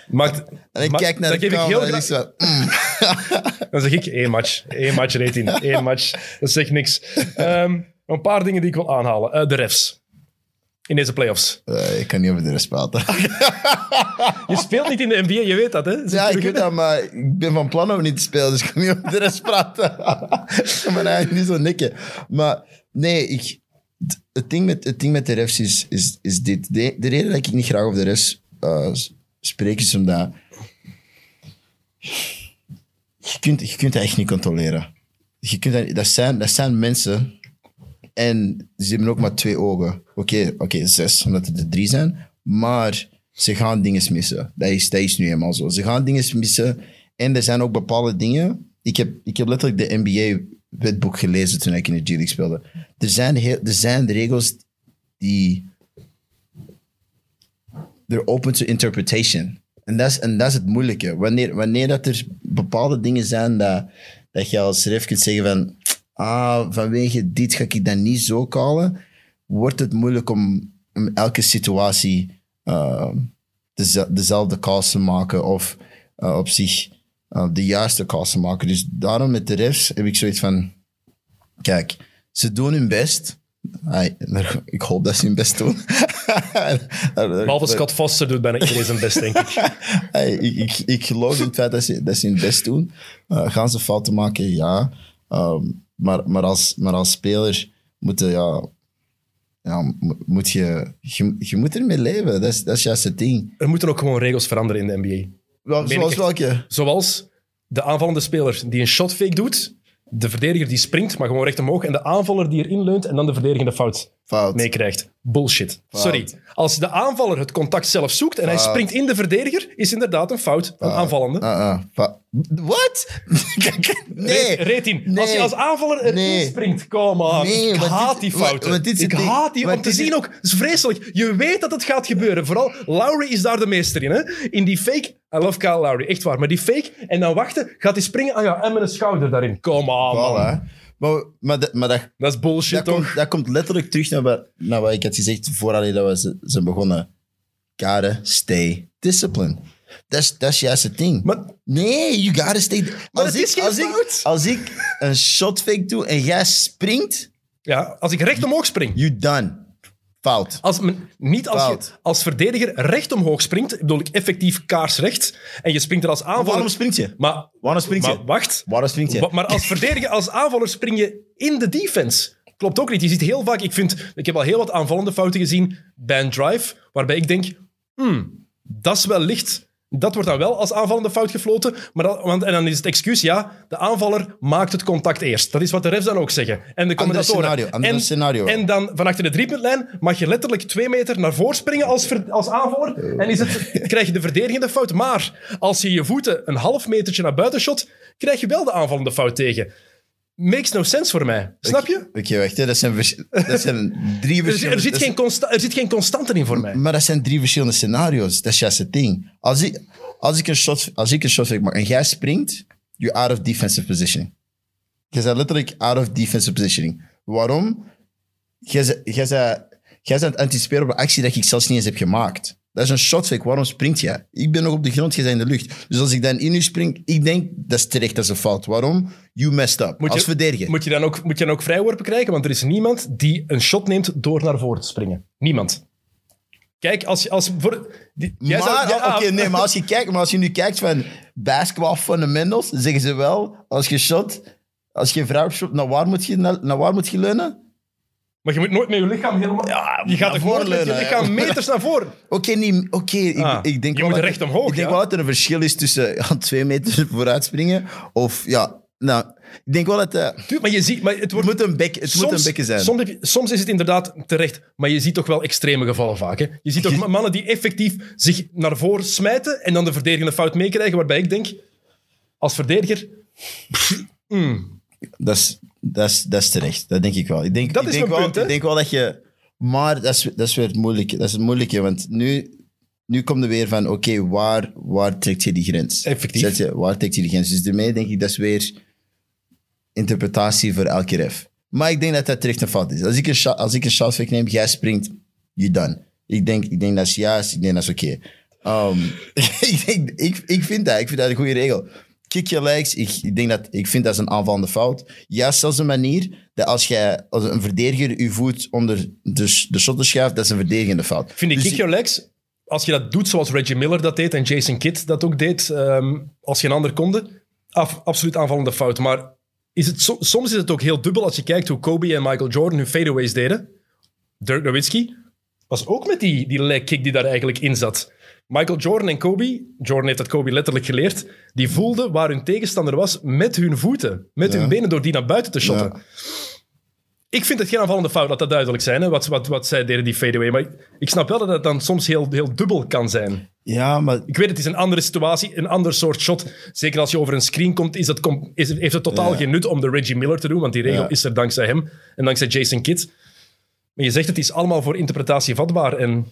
Speaker 2: Maar,
Speaker 3: En ik
Speaker 2: maar-
Speaker 3: kijk naar de
Speaker 2: geef ik
Speaker 3: camera
Speaker 2: heel
Speaker 3: en ik
Speaker 2: graag-
Speaker 3: zo... mm.
Speaker 2: Dan zeg ik één match. Eén match rating. Eén match. Dat zegt niks. Ehm, een paar dingen die ik wil aanhalen. Eh, de refs. In deze playoffs.
Speaker 3: Eh, ik kan niet over de rest praten.
Speaker 2: Je speelt niet in de NBA, je weet dat, hè?
Speaker 3: Ja, ik weet dat, maar ik ben van plan om niet te spelen, dus ik kan niet over de rest praten. me eigenlijk niet zo nikken. Maar nee, ik, het- ding met, het ding met de refs is, is, is dit. De, de reden dat ik niet graag over de refs eh, spreek is omdat... Je kunt, je kunt dat echt niet controleren. Je kunt dat, dat, zijn, dat zijn mensen en ze hebben ook maar twee ogen. Oké, oké, zes, omdat het er drie zijn. Maar ze gaan dingen missen. Dat is, dat nu eenmaal zo. Ze gaan dingen missen. En er zijn ook bepaalde dingen. Ik heb, ik heb letterlijk de NBA-wetboek gelezen toen ik in de G-League speelde. Er zijn, er zijn regels die... They're open to interpretation. En dat is, en dat is het moeilijke. Wanneer, wanneer dat er bepaalde dingen zijn dat, dat je als ref kunt zeggen van... Ah, vanwege dit ga ik dat niet zo callen. Wordt het moeilijk om, om elke situatie eh, deze- dezelfde calls te maken of eh, op zich eh, de juiste calls te maken. Dus daarom met de refs heb ik zoiets van... Kijk, ze doen hun best. Ai, ik hoop dat ze hun best doen.
Speaker 2: Behalve Scott Foster doet bijna iedereen zijn best, denk ik.
Speaker 3: Ik, ik, ik geloof in het feit dat ze, dat ze hun best doen. Gaan ze fouten maken? Ja. Ehm, maar, maar, als, maar als speler moet je, ja, ja, mo- moet je, je, je moet ermee leven. Dat is, dat is juist het ding.
Speaker 2: Er moeten ook gewoon regels veranderen in de NBA.
Speaker 3: Wel, zoals welke?
Speaker 2: Zoals de aanvallende speler die een shot fake doet, de verdediger die springt, maar gewoon recht omhoog, en de aanvaller die erin leunt en dan de verdedigende fout
Speaker 3: Fout.
Speaker 2: meekrijgt. Bullshit.
Speaker 3: Fout.
Speaker 2: Sorry. Als de aanvaller het contact zelf zoekt en hij
Speaker 3: Fout.
Speaker 2: springt in de verdediger, is inderdaad een fout van aanvallende.
Speaker 3: Fa- Wat? nee.
Speaker 2: Re- Rating.
Speaker 3: Nee.
Speaker 2: Als je als aanvaller erin
Speaker 3: Nee.
Speaker 2: springt, kom aan.
Speaker 3: Nee,
Speaker 2: ik
Speaker 3: want
Speaker 2: haat
Speaker 3: dit-
Speaker 2: die fouten.
Speaker 3: want- want dit is
Speaker 2: ik
Speaker 3: het ding.
Speaker 2: haat die.
Speaker 3: Want
Speaker 2: Om te
Speaker 3: dit is-
Speaker 2: zien ook, het is vreselijk. Je weet dat het gaat gebeuren. Vooral Lowry is daar de meester in. Hè? In die fake, I love Kyle Lowry, echt waar. Maar die fake, en dan wachten, gaat hij springen. Ah ja, en met een schouder daarin. Kom aan, man.
Speaker 3: Voilà. Maar, maar, dat- maar dat,
Speaker 2: Dat is bullshit,
Speaker 3: dat,
Speaker 2: toch?
Speaker 3: komt, dat komt letterlijk terug naar wat, naar wat ik had gezegd voordat dat we ze- zijn begonnen. Gotta stay disciplined. Dat is, dat is juist het ding.
Speaker 2: Maar
Speaker 3: Nee, you gotta stay...
Speaker 2: Maar
Speaker 3: als
Speaker 2: het
Speaker 3: ik,
Speaker 2: is geen
Speaker 3: als,
Speaker 2: fout.
Speaker 3: ik, als ik een shot fake doe en jij springt,
Speaker 2: ja, als ik recht omhoog spring.
Speaker 3: you done. Fout.
Speaker 2: Als, men- niet als je als verdediger recht omhoog springt, bedoel ik effectief kaarsrecht, en je springt er als aanvaller...
Speaker 3: Waarom springt je?
Speaker 2: Maar,
Speaker 3: Waarom springt je?
Speaker 2: maar wacht.
Speaker 3: Waarom springt je?
Speaker 2: Maar als verdediger, als aanvaller spring je in de defense. Klopt ook niet. Je ziet heel vaak, ik vind, ik heb al heel wat aanvallende fouten gezien bij een drive, waarbij ik denk, hmm, dat is wel licht. Dat wordt dan wel als aanvallende fout gefloten. Maar want, en dan is het excuus, ja, de aanvaller maakt het contact eerst. Dat is wat de refs dan ook zeggen. En de commentatoren.
Speaker 3: scenario,
Speaker 2: en,
Speaker 3: scenario.
Speaker 2: En dan van achter de driepuntlijn mag je letterlijk twee meter naar voren springen als, ver- als aanvaller. En is het, krijg je de verdedigende fout. Maar als je je voeten een half metertje naar buiten shot, krijg je wel de aanvallende fout tegen. Makes no sense voor mij. Snap je?
Speaker 3: Oké, wacht. Hè. Dat, zijn dat zijn drie
Speaker 2: Er,
Speaker 3: verschillende...
Speaker 2: er, zit geen er zit geen constante in voor mij.
Speaker 3: Maar dat zijn drie verschillende scenario's. Dat is juist het ding. Als ik, als ik een shot, als ik een shot maak en jij springt, you're out of defensive positioning. Je bent letterlijk out of defensive positioning. Waarom? Jij bent aan het anticiperen op een actie dat ik zelfs niet eens heb gemaakt. Dat is een shot fake. Waarom springt jij? Ik ben nog op de grond, jij bent in de lucht. Dus als ik dan in u spring, ik denk, dat is terecht, dat is een fout. Waarom? You messed up.
Speaker 2: Moet
Speaker 3: als
Speaker 2: je-
Speaker 3: verdediger.
Speaker 2: Moet je, dan ook, moet je dan ook vrijworpen krijgen? Want er is niemand die een shot neemt door naar voren te springen. Niemand. Kijk, als, je- als voor, die, jij
Speaker 3: maar,
Speaker 2: zou- ja,
Speaker 3: oké, nee, maar als je kijkt, maar als je nu kijkt van basketball fundamentals, zeggen ze wel, als je shot, als je een vrouw shot, naar waar moet je, naar, naar waar moet je leunen?
Speaker 2: Maar je moet nooit met je lichaam helemaal...
Speaker 3: Ja,
Speaker 2: je gaat
Speaker 3: voren
Speaker 2: met je lichaam meters naar voren.
Speaker 3: Oké, niet, oké, ik,
Speaker 2: Ah,
Speaker 3: ik denk
Speaker 2: je
Speaker 3: wel
Speaker 2: moet
Speaker 3: dat-
Speaker 2: recht omhoog,
Speaker 3: Ik denk
Speaker 2: ja.
Speaker 3: wel dat er een verschil is tussen ja, twee meter vooruit springen of ja, nou, ik denk wel dat eh,
Speaker 2: maar je ziet... Maar het
Speaker 3: het
Speaker 2: wordt,
Speaker 3: moet een bek, het moet een bekken zijn.
Speaker 2: Soms, heb je- soms is het inderdaad terecht, maar je ziet toch wel extreme gevallen vaak. Hè? Je ziet toch ma- mannen die effectief zich naar voren smijten en dan de verdedigende fout meekrijgen, waarbij ik denk, als verdediger...
Speaker 3: Dat is, dat, is, dat is terecht. Dat denk ik wel. Ik denk,
Speaker 2: Dat
Speaker 3: ik
Speaker 2: is
Speaker 3: denk
Speaker 2: mijn
Speaker 3: wel,
Speaker 2: punt, hè?
Speaker 3: Ik denk wel dat je... Maar dat is, dat is weer het moeilijke. Dat is het moeilijke, want nu, nu komt er weer van... Oké, waar, waar trekt je die grens?
Speaker 2: Effectief.
Speaker 3: Zet je, waar trekt je die grens? Dus daarmee denk ik, dat is weer interpretatie voor elke ref. Maar ik denk dat dat terecht een fout is. Als ik een, als ik een shot neem, jij springt, you done. Ik denk, ik denk dat is juist, ik denk dat is oké. Um, ik, denk, ik, ik vind dat, ik vind dat een goede regel. Kick your legs, ik, ik, denk dat, ik vind dat is een aanvallende fout. Juist zelfs een manier dat als, jij, als een verdediger je voet onder de, de shotter schuift, dat is een verdedigende fout.
Speaker 2: Vind ik
Speaker 3: Dus
Speaker 2: kick your legs, als je dat doet zoals Reggie Miller dat deed en Jason Kidd dat ook deed, ehm, als geen ander konde, af, absoluut aanvallende fout. Maar is het, so- soms is het ook heel dubbel als je kijkt hoe Kobe en Michael Jordan hun fadeaways deden. Dirk Nowitzki was ook met die, die leg kick die daar eigenlijk in zat. Michael Jordan en Kobe, Jordan heeft dat Kobe letterlijk geleerd, die voelden waar hun tegenstander was met hun voeten, met
Speaker 3: Ja.
Speaker 2: hun benen, door die naar buiten te shotten.
Speaker 3: Ja.
Speaker 2: Ik vind het geen aanvallende fout, laat dat duidelijk zijn, hè, wat, wat, wat zij deden, die fadeaway. Maar ik, ik snap wel dat het dan soms heel, heel dubbel kan zijn.
Speaker 3: Ja, maar
Speaker 2: Ik weet, het is een andere situatie, een ander soort shot. Zeker als je over een screen komt, is het, com- is, heeft het totaal
Speaker 3: Ja.
Speaker 2: geen nut om de Reggie Miller te doen, want die regel is er dankzij hem en dankzij Jason Kidd. Maar je zegt, het is allemaal voor interpretatie vatbaar. En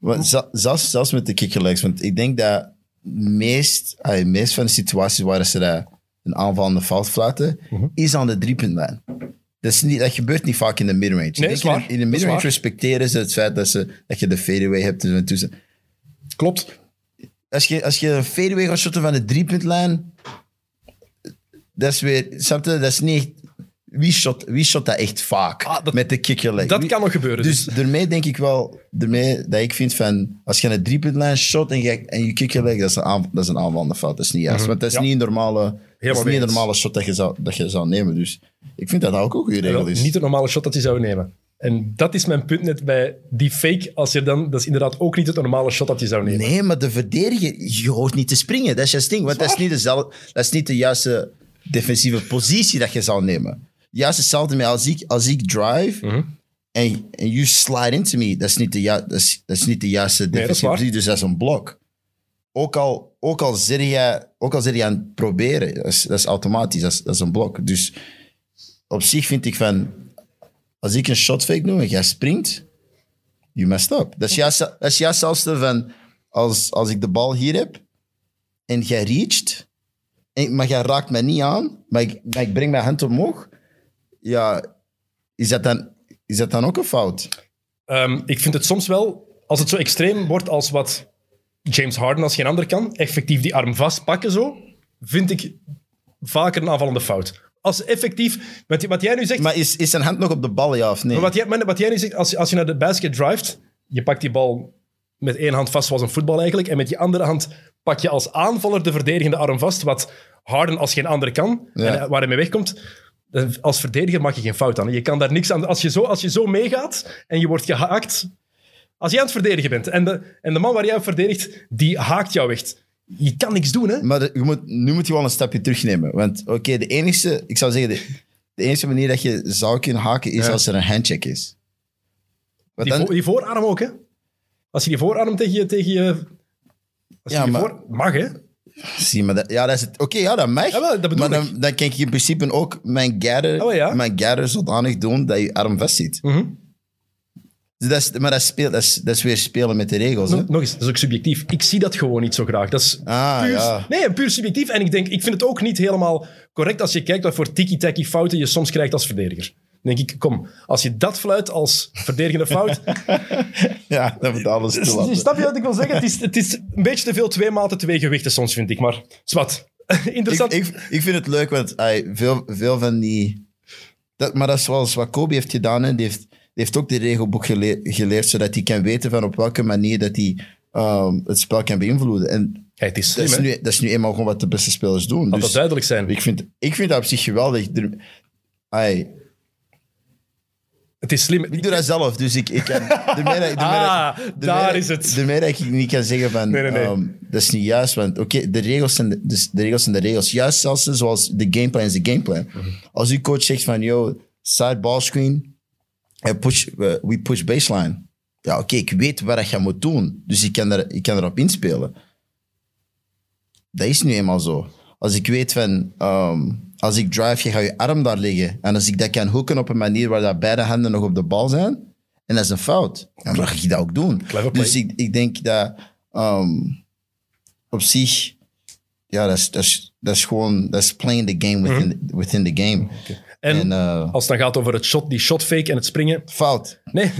Speaker 3: Maar za- zelfs, zelfs met de kickerlegs, want ik denk dat meest, meest van de situaties waar ze dat een aanvallende fout fluiten,
Speaker 2: Mhm.
Speaker 3: is aan de driepuntlijn. Dat, is niet, dat gebeurt niet vaak in de midrange. Ik
Speaker 2: Nee,
Speaker 3: denk
Speaker 2: is waar.
Speaker 3: In, de- in midrange respecteren ze het feit dat, ze, dat je de fadeaway hebt. en tussen.
Speaker 2: klopt.
Speaker 3: Als je, als je een fadeaway gaat shotten van de driepuntlijn, dat is weer, snap je, dat is niet wie shot, wie shot dat echt vaak
Speaker 2: Ah, dat-
Speaker 3: met de kickerleg?
Speaker 2: Dat kan nog gebeuren.
Speaker 3: dus
Speaker 2: Dus,
Speaker 3: daarmee denk ik wel, daarmee dat ik vind van, als je een driepuntlijn shot en je, en je kikker legt, dat is een, aan, dat is een aanvallende fout. Dat is niet juist. Want dat is.
Speaker 2: Ja.
Speaker 3: niet een normale, dat is niet een normale shot dat je, zou, dat je zou nemen. Dus ik vind dat dat ook een goede regel is.
Speaker 2: niet de normale shot dat je zou nemen. En dat is mijn punt net bij die fake. Als je dan, dat is inderdaad ook niet het normale shot dat je zou nemen.
Speaker 3: Nee, maar de verdediger, je hoort niet te springen. Dat is juist ding. Want dat is, niet dezelfde, dat is niet de juiste defensieve positie dat je zou nemen. Juist hetzelfde met als ik, als ik drive
Speaker 2: Mhm.
Speaker 3: en, en you slide into me, dat is niet de, dat is, dat is niet de juiste defensieve positie. Dus dat is een blok. Ook al, ook al zit je, ook al zit je aan het proberen, dat is, dat is automatisch, dat is, dat is een blok. Dus op zich vind ik van, als ik een shot fake doe en jij springt, you messed up. Dat is juist, dat is juist hetzelfde van, als, als ik de bal hier heb en jij reacht, en, maar jij raakt mij niet aan, maar ik, maar ik breng mijn hand omhoog, ja, is dat dan, is dat dan ook een fout?
Speaker 2: Ehm, ik vind het soms wel, als het zo extreem wordt als wat James Harden als geen ander kan, effectief die arm vastpakken zo, vind ik vaker een aanvallende fout. Als effectief, wat, wat jij nu zegt,
Speaker 3: Maar is, is zijn hand nog op de bal, ja of nee?
Speaker 2: maar wat, jij, maar wat jij nu zegt, als, als je naar de basket drivet, je pakt die bal met één hand vast, zoals een voetbal eigenlijk, en met die andere hand pak je als aanvaller de verdedigende arm vast, wat Harden als geen ander kan,
Speaker 3: Ja.
Speaker 2: en waar hij mee wegkomt. Als verdediger maak je geen fout aan. Je kan daar niks aan... Als je zo, als je zo meegaat en je wordt gehaakt... Als jij aan het verdedigen bent en de, en de man waar jij op verdedigt, die haakt jou echt. Je kan niks doen, hè?
Speaker 3: Maar de- je moet, nu moet je wel een stapje terugnemen. Want oké, de enige, ik zou zeggen, de, de enige manier dat je zou kunnen haken is
Speaker 2: Ja.
Speaker 3: als er een handcheck is. Want
Speaker 2: Die,
Speaker 3: dan-
Speaker 2: vo- die voorarm ook, hè? Als je die voorarm tegen je... Tegen je als je
Speaker 3: Ja, maar-
Speaker 2: voor, mag, hè?
Speaker 3: Zie, maar dat, ja, dat is het. Oké, ja, dat mag.
Speaker 2: Ja, dat
Speaker 3: maar
Speaker 2: ik.
Speaker 3: dan, dan kan ik in principe ook mijn gather,
Speaker 2: Oh, ja.
Speaker 3: mijn gather zodanig doen dat je arm vast zit.
Speaker 2: Mhm.
Speaker 3: Dus dat is, maar dat, speelt, dat, is, dat is weer spelen met de regels. Hè?
Speaker 2: Nog, nog eens, dat is ook subjectief. Ik zie dat gewoon niet zo graag. Dat is
Speaker 3: Ah,
Speaker 2: puur,
Speaker 3: ja.
Speaker 2: Nee, puur subjectief. En ik, denk, ik vind het ook niet helemaal correct als je kijkt wat voor tiki-taki fouten je soms krijgt als verdediger. Dan denk ik, kom, als je dat fluit als verdedigende fout...
Speaker 3: Ja, dat moet alles te laten.
Speaker 2: Snap je wat ik wil zeggen? Het is, het is een beetje te veel twee maten twee gewichten soms, vind ik. Maar, zwart. Interessant.
Speaker 3: Ik, ik, ik vind het leuk, want ay, veel, veel van die... Dat, maar dat is zoals wat Kobe heeft gedaan. Hè. Die, heeft, die heeft ook de regelboek geleerd, geleerd, zodat hij kan weten van op welke manier dat hij ehm, het spel kan beïnvloeden. En
Speaker 2: Ja, het is
Speaker 3: dat
Speaker 2: slim,
Speaker 3: is,
Speaker 2: hè?
Speaker 3: nu, dat is nu eenmaal gewoon wat de beste spelers doen.
Speaker 2: Dat
Speaker 3: Dus
Speaker 2: duidelijk zijn.
Speaker 3: ik, vind, ik vind dat op zich geweldig. Er- ay,
Speaker 2: Het is slim.
Speaker 3: ik doe dat zelf, dus ik, ik kan... De meer, dat- de meer
Speaker 2: Ah, daar is het.
Speaker 3: De meer dat ik niet kan zeggen van...
Speaker 2: Nee, nee, nee.
Speaker 3: ehm, dat is niet juist, want oké, de, regels zijn de, dus de regels zijn de regels. Juist zelfs zoals de gameplan is de gameplan. Als uw coach zegt van, yo, side ball screen, en push, we push baseline. Ja, oké, ik weet wat je moet doen, dus ik kan, er, ik kan erop inspelen. Dat is nu eenmaal zo. Als ik weet van, ehm, als ik drive, je gaat je arm daar liggen. En als ik dat kan hooken op een manier waar dat beide handen nog op de bal zijn, en dat is een fout, dan mag ik dat ook doen. Dus ik, ik denk dat ehm, op zich, ja, dat is, dat, is, dat is gewoon, dat is playing the game within, within the game.
Speaker 2: En,
Speaker 3: En, eh,
Speaker 2: als het dan gaat over het shot, die shotfake en het springen,
Speaker 3: fout.
Speaker 2: Nee,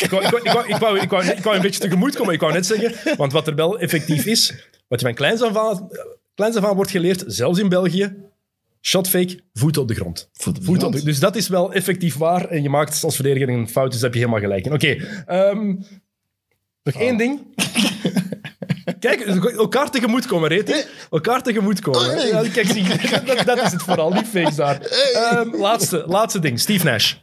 Speaker 2: ik wou, ik, wou, ik, wou, ik, wou, ik, wou, ik wou een beetje tegemoet komen. Ik wou net zeggen, want wat er wel effectief is, wat je van kleins af aan, kleins af aan wordt geleerd, zelfs in België, shotfake, voet op de grond.
Speaker 3: Voet op de
Speaker 2: Voet
Speaker 3: grond.
Speaker 2: op de- dus dat is wel effectief waar. En je maakt als verdediger een fout, dus daar heb je helemaal gelijk in. Oké, ehm, nog één ding. Kijk, elkaar tegemoet komen. Elkaar tegemoet komen.
Speaker 3: nee.
Speaker 2: Ja, kijk, zie- dat, dat is het vooral, die fakes daar. Ehm, laatste, laatste ding, Steve Nash.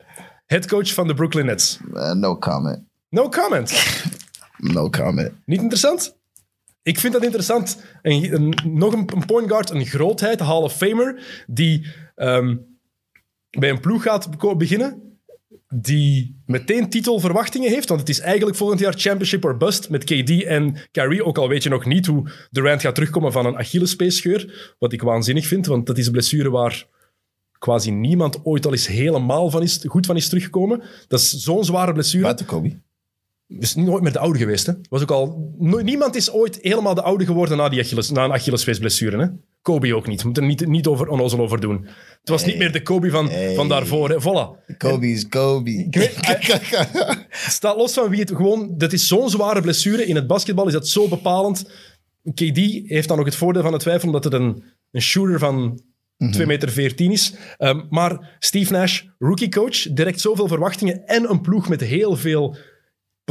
Speaker 2: headcoach van de Brooklyn Nets.
Speaker 3: Uh, no comment.
Speaker 2: No comment.
Speaker 3: No comment.
Speaker 2: Niet interessant? Ik vind dat interessant. Nog een, point guard, een grootheid, Hall of Famer, die ehm, bij een ploeg gaat beginnen, die meteen titelverwachtingen heeft, want het is eigenlijk volgend jaar championship or bust met KD en Kyrie, ook al weet je nog niet hoe Durant gaat terugkomen van een Achillespeesscheur, wat ik waanzinnig vind, want dat is een blessure waar quasi niemand ooit al eens helemaal van is, goed van is teruggekomen. Dat is zo'n zware blessure
Speaker 3: Buiten Kobe.
Speaker 2: Is nooit meer de oude geweest. Hè? Was ook al, niemand is ooit helemaal de oude geworden na, die Achilles, na een Achillespeesblessure. Hè? Kobe ook niet. We moeten er niet, niet over onnozel over doen. Het was niet meer de Kobe van, van daarvoor. Hè? Voilà.
Speaker 3: Kobe is Kobe.
Speaker 2: Staat los van wie het gewoon... Dat is zo'n zware blessure. In het basketbal is dat zo bepalend. KD heeft dan nog het voordeel van de twijfel, omdat het een, een shooter van 2 meter 14 is. Ehm, maar Steve Nash, rookie coach, direct zoveel verwachtingen en een ploeg met heel veel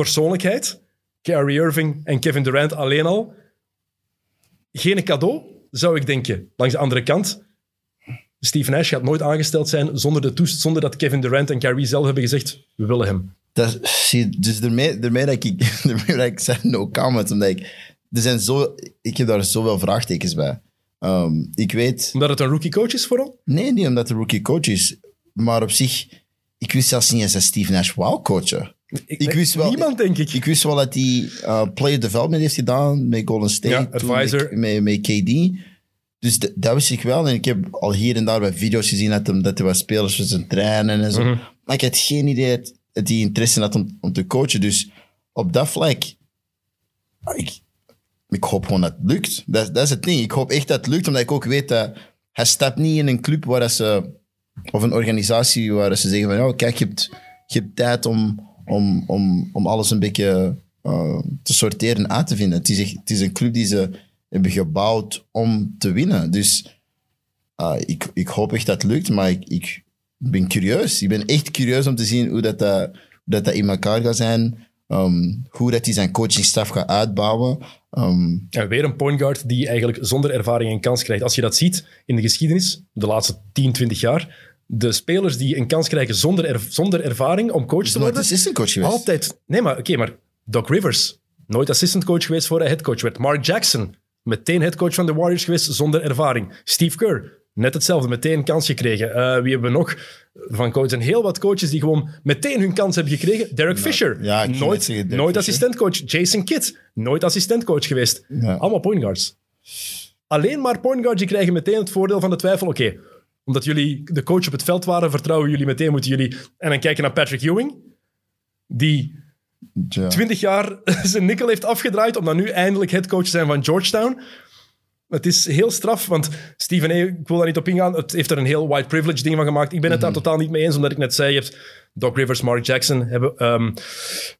Speaker 2: persoonlijkheid. Kyrie Irving en Kevin Durant alleen al. Geen cadeau, zou ik denken. Langs de andere kant, Steve Nash gaat nooit aangesteld zijn zonder, de toest- zonder dat Kevin Durant en Kyrie zelf hebben gezegd, we willen hem.
Speaker 3: Dat, zie, dus daarmee, daarmee, dat ik, daarmee dat ik zei no comment, omdat ik, er zijn zo, ik heb daar zoveel vraagtekens bij. Ehm, ik weet,
Speaker 2: Omdat het een rookie coach is vooral?
Speaker 3: nee, niet omdat de rookie coach is, maar op zich, ik wist zelfs niet eens dat Steve Nash wou coachen. Ik wist wel-
Speaker 2: Niemand, denk ik.
Speaker 3: Ik wist wel dat hij uh, player development heeft gedaan met Golden State.
Speaker 2: Ja, advisor.
Speaker 3: Met, met, met KD. Dus dat wist ik wel. En ik heb al hier en daar bij video's gezien dat, hem, dat hij wat spelers voor zijn trainen en zo.
Speaker 2: Mhm.
Speaker 3: Maar ik had geen idee dat, hij interesse had om, om te coachen. Dus op dat vlak, ah, ik, ik hoop gewoon dat het lukt. Dat, dat is het ding. Ik hoop echt dat het lukt, omdat ik ook weet dat hij stapt niet in een club waar ze, of een organisatie waar ze zeggen van, oh, kijk, je hebt, je hebt tijd om, om, om, om alles een beetje eh, te sorteren en uit te vinden. Het is, het is een club die ze hebben gebouwd om te winnen. Dus ah, ik, ik hoop echt dat het lukt, maar ik, ik ben curieus. Ik ben echt curieus om te zien hoe dat, dat, hoe dat, dat in elkaar gaat zijn. Ehm, hoe dat hij zijn coachingstaf gaat uitbouwen. Ehm,
Speaker 2: En weer een point guard die eigenlijk zonder ervaring een kans krijgt. Als je dat ziet in de geschiedenis, de laatste 10, 20 jaar, de spelers die een kans krijgen zonder, er- zonder ervaring om coach te
Speaker 3: nooit
Speaker 2: worden,
Speaker 3: assistant coach geweest.
Speaker 2: altijd... Nee, maar oké, maar Doc Rivers, nooit assistant coach geweest voor hij headcoach werd. Mark Jackson, meteen headcoach van de Warriors geweest zonder ervaring. Steve Kerr, net hetzelfde, meteen een kans gekregen. Eh, wie hebben we nog van coaches? En heel wat coaches die gewoon meteen hun kans hebben gekregen. Derek Fisher,
Speaker 3: ja,
Speaker 2: nooit, nooit
Speaker 3: Fisher.
Speaker 2: assistentcoach. Jason Kidd, nooit assistentcoach geweest.
Speaker 3: Ja.
Speaker 2: Allemaal point guards. Alleen maar point guards die krijgen meteen het voordeel van de twijfel. Oké, omdat jullie de coach op het veld waren, vertrouwen jullie meteen, moeten jullie... En dan kijken naar Patrick Ewing, die
Speaker 3: Ja.
Speaker 2: 20 jaar zijn nikkel heeft afgedraaid om dan nu eindelijk headcoach te zijn van Georgetown. Het is heel straf, want Steven A., ik wil daar niet op ingaan, het heeft er een heel white privilege ding van gemaakt. Ik ben het daar totaal niet mee eens, omdat ik net zei, je hebt Doc Rivers, Mark Jackson, hebben, ehm,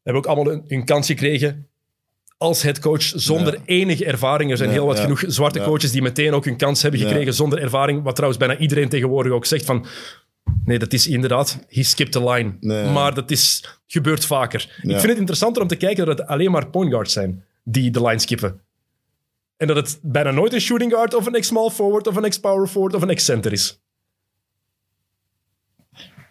Speaker 2: hebben ook allemaal hun, hun kans gekregen als headcoach zonder
Speaker 3: Ja.
Speaker 2: enige ervaring. Er zijn
Speaker 3: Ja,
Speaker 2: heel wat
Speaker 3: ja.
Speaker 2: genoeg zwarte coaches die meteen ook hun kans hebben gekregen zonder ervaring, wat trouwens bijna iedereen tegenwoordig ook zegt van... Nee, dat is inderdaad, he skipped the line.
Speaker 3: Nee.
Speaker 2: Maar dat is, gebeurt vaker. Ik vind het interessanter om te kijken dat het alleen maar point guards zijn die de line skippen. En dat het bijna nooit een shooting guard of een ex-small forward of een ex-power forward of een ex-center is.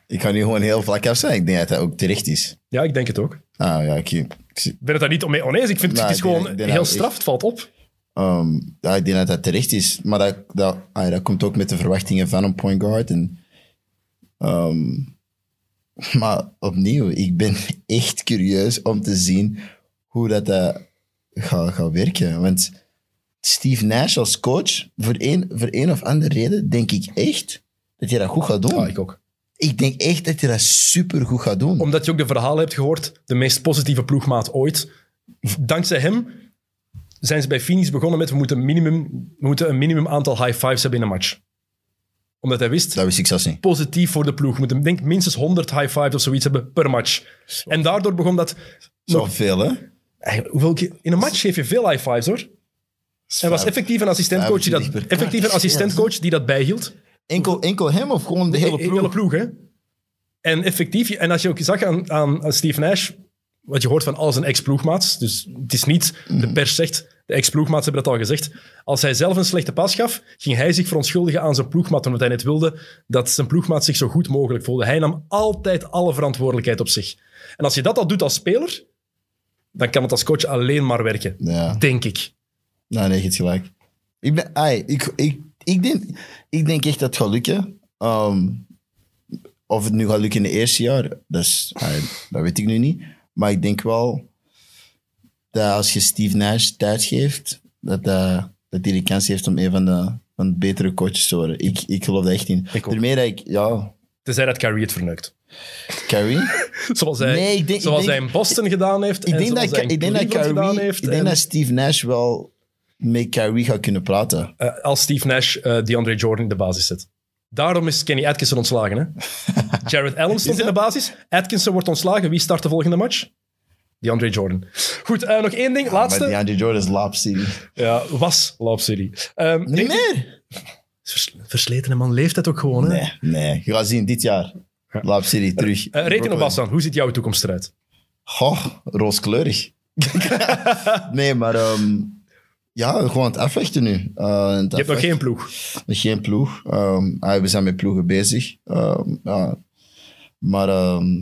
Speaker 3: Ik ga nu gewoon heel vlak af zijn. Ik denk dat dat ook terecht is.
Speaker 2: Ja, ik denk het ook.
Speaker 3: Ah ja, ik, ik
Speaker 2: ben het daar niet mee oneens. Ik vind
Speaker 3: Nou,
Speaker 2: het is gewoon
Speaker 3: denk
Speaker 2: heel straf. Het valt op.
Speaker 3: Ehm, ja, ik denk dat dat terecht is. Maar dat, dat, ah, dat komt ook met de verwachtingen van een point guard. En, ehm, maar opnieuw, ik ben echt curieus om te zien hoe dat, eh, gaat, gaat werken. Want Steve Nash als coach, voor een, voor een of andere reden, denk ik echt dat hij dat goed gaat doen.
Speaker 2: Ja, ik ook.
Speaker 3: Ik denk echt dat hij dat super goed gaat doen.
Speaker 2: Omdat je ook de verhalen hebt gehoord. De meest positieve ploegmaat ooit. Dankzij hem zijn ze bij Phoenix begonnen met we moeten, minimum, we moeten een minimum aantal high fives hebben in een match. Omdat hij wist,
Speaker 3: Dat wist ik zelfs niet.
Speaker 2: positief voor de ploeg. We moeten denk, minstens 100 high fives of zoiets hebben per match. En daardoor begon dat... nog-
Speaker 3: Zoveel, hè?
Speaker 2: Eigenlijk, hoeveel in een match geef je veel high fives, hoor. Er was effectief een assistentcoach die dat,
Speaker 3: 25 per
Speaker 2: effectief een assistentcoach die dat bijhield.
Speaker 3: Enkel, enkel hem of gewoon de hele
Speaker 2: De
Speaker 3: ploeg?
Speaker 2: hele ploeg, hè. En effectief, en als je ook zag aan, aan, aan Steve Nash, wat je hoort van al zijn ex-ploegmaats, dus het is niet, de pers zegt, De ex-ploegmaats hebben dat al gezegd. Als hij zelf een slechte pas gaf, ging hij zich verontschuldigen aan zijn ploegmaat, omdat hij net wilde dat zijn ploegmaat zich zo goed mogelijk voelde. Hij nam altijd alle verantwoordelijkheid op zich. En als je dat al doet als speler, dan kan het als coach alleen maar werken.
Speaker 3: Ja.
Speaker 2: Denk ik.
Speaker 3: Nou, nee, je hebt gelijk. Ik, ben, ai, ik, ik, ik, denk, ik denk echt dat het gaat lukken. Ehm, of het nu gaat lukken in het eerste jaar, ai, dat weet ik nu niet. Maar ik denk wel dat als je Steve Nash tijd geeft, dat, dat, dat hij de kans heeft om een van de, van de betere coaches te worden. Ik, ik geloof daar echt in.
Speaker 2: Ik ook.
Speaker 3: Daarmee dat ik, ja,
Speaker 2: Tenzij dat Carrie het verneukt.
Speaker 3: Carrie.
Speaker 2: Zoals hij,
Speaker 3: Nee, ik denk- ik
Speaker 2: zoals
Speaker 3: denk-
Speaker 2: hij in Boston gedaan heeft.
Speaker 3: Ik
Speaker 2: en
Speaker 3: denk,
Speaker 2: zoals
Speaker 3: dat,
Speaker 2: hij in
Speaker 3: ik denk dat
Speaker 2: gedaan heeft.
Speaker 3: ik denk
Speaker 2: en,
Speaker 3: dat Steve Nash wel met Kyrie gaat kunnen praten.
Speaker 2: eh, als Steve Nash eh DeAndre Jordan in de basis zet. Daarom is Kenny Atkinson ontslagen. Hè? Jared Allen stond in de basis. Atkinson wordt ontslagen. Wie start de volgende match? DeAndre Jordan. Goed, eh, nog één ding. Laatste.
Speaker 3: Maar DeAndre Jordan is Lob City.
Speaker 2: Ja, was Lob City. Ehm,
Speaker 3: Niet meer?
Speaker 2: Vers- Versletene man leeft het ook gewoon. Hè?
Speaker 3: Nee, nee. Je gaat zien, dit jaar. Lob City terug.
Speaker 2: Eh, reken op. Bassan. Hoe ziet jouw toekomst eruit?
Speaker 3: Goh, rooskleurig. nee, maar ehm, ja, gewoon het afwachten nu. Uh, het
Speaker 2: Je hebt nog geen ploeg.
Speaker 3: Nog geen ploeg. Ehm, ah, we zijn met ploegen bezig. Ehm, ja. Maar ehm,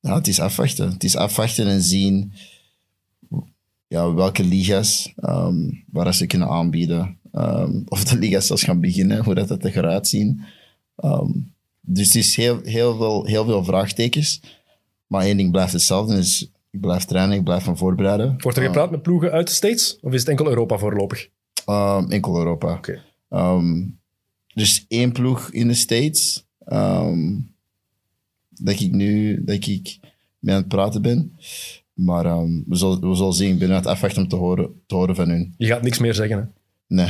Speaker 3: ja, het is afwachten. Het is afwachten en zien ja, welke liga's waar ze kunnen aanbieden. Of de liga's zelfs gaan beginnen, hoe dat, dat er gaat zien. Dus het is heel, heel, veel, heel veel vraagtekens. Maar één ding blijft hetzelfde. Dus ik blijf trainen, ik blijf van voorbereiden.
Speaker 2: Wordt er
Speaker 3: Ehm,
Speaker 2: gepraat met ploegen uit de States? Of is het enkel Europa voorlopig?
Speaker 3: Ehm, enkel Europa.
Speaker 2: Oké.
Speaker 3: Ehm, dus één ploeg in de States. ehm, dat ik nu dat ik mee aan het praten ben. Maar ehm, we, zullen, we zullen zien. Ik ben aan het afwachten om te horen, te horen van hun.
Speaker 2: Je gaat niks meer zeggen. Hè?
Speaker 3: Nee.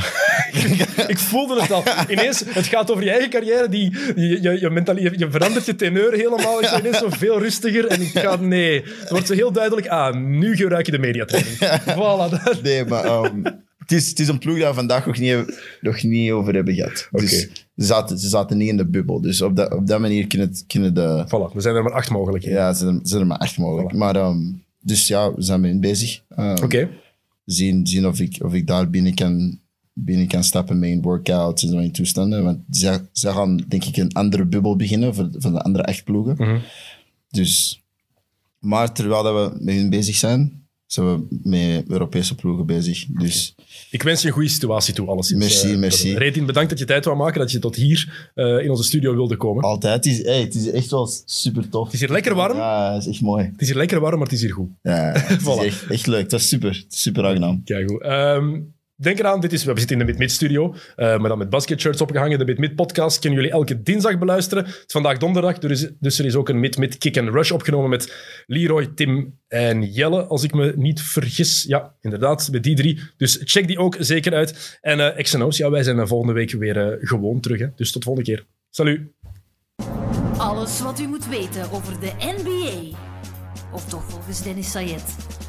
Speaker 2: Ik voelde het al. Ineens, het gaat over je eigen carrière. Die, je, je, je, mentali- je, verandert je teneur helemaal. Ik ben ineens zo veel rustiger. En ik ga, nee. Het wordt zo heel duidelijk. Ah, nu gebruik je de mediatraining. Voilà. dat-
Speaker 3: nee, maar ehm, het, is, het is een ploeg dat we vandaag nog niet, nog niet over hebben gehad. Dus ze, zaten, ze zaten niet in de bubbel. Dus op, dat op dat manier kunnen, kunnen de...
Speaker 2: Voilà, er zijn er maar acht mogelijkheden.
Speaker 3: Ja, ze zijn, ze zijn er maar echt mogelijk.
Speaker 2: Voilà.
Speaker 3: Maar, ehm, dus ja, we zijn mee bezig. Ehm,
Speaker 2: Oké.
Speaker 3: zien, zien of, ik, of ik daar binnen kan, binnen kan stappen met een workout en zo in toestanden. Want ze, gaan, denk ik, een andere bubbel beginnen voor, voor de andere echt ploegen.
Speaker 2: Mhm.
Speaker 3: Dus, maar terwijl dat we met hun bezig zijn, zijn we met Europese ploegen bezig. Dus
Speaker 2: Ik wens je een goede situatie toe, alleszins.
Speaker 3: Merci,
Speaker 2: Eh,
Speaker 3: merci.
Speaker 2: Retin, bedankt dat je tijd wou maken, dat je tot hier eh, in onze studio wilde komen.
Speaker 3: altijd, het is, hey, het is echt wel super tof.
Speaker 2: Het is hier lekker warm.
Speaker 3: Ja, het is echt mooi.
Speaker 2: Het is hier lekker warm, maar het is hier goed.
Speaker 3: Ja, het is echt, echt leuk. Het was super. Is super aangenaam.
Speaker 2: Kijk goed. Ehm, denk eraan, dit is, we zitten in de Mid-Mid studio, eh, maar dan met basketshirts opgehangen. De Mid-Mid podcast kunnen jullie elke dinsdag beluisteren. Het is vandaag donderdag, dus, er is ook een Mid-Mid Kick and Rush opgenomen met Leroy, Tim en Jelle, als ik me niet vergis. Ja, inderdaad, met die drie. Dus check die ook zeker uit. En eh XNO's, ja, wij zijn eh, volgende week weer gewoon terug. Hè. Dus tot volgende keer. Salut.
Speaker 1: Alles wat u moet weten over de NBA. Of toch volgens Dennis Sayed.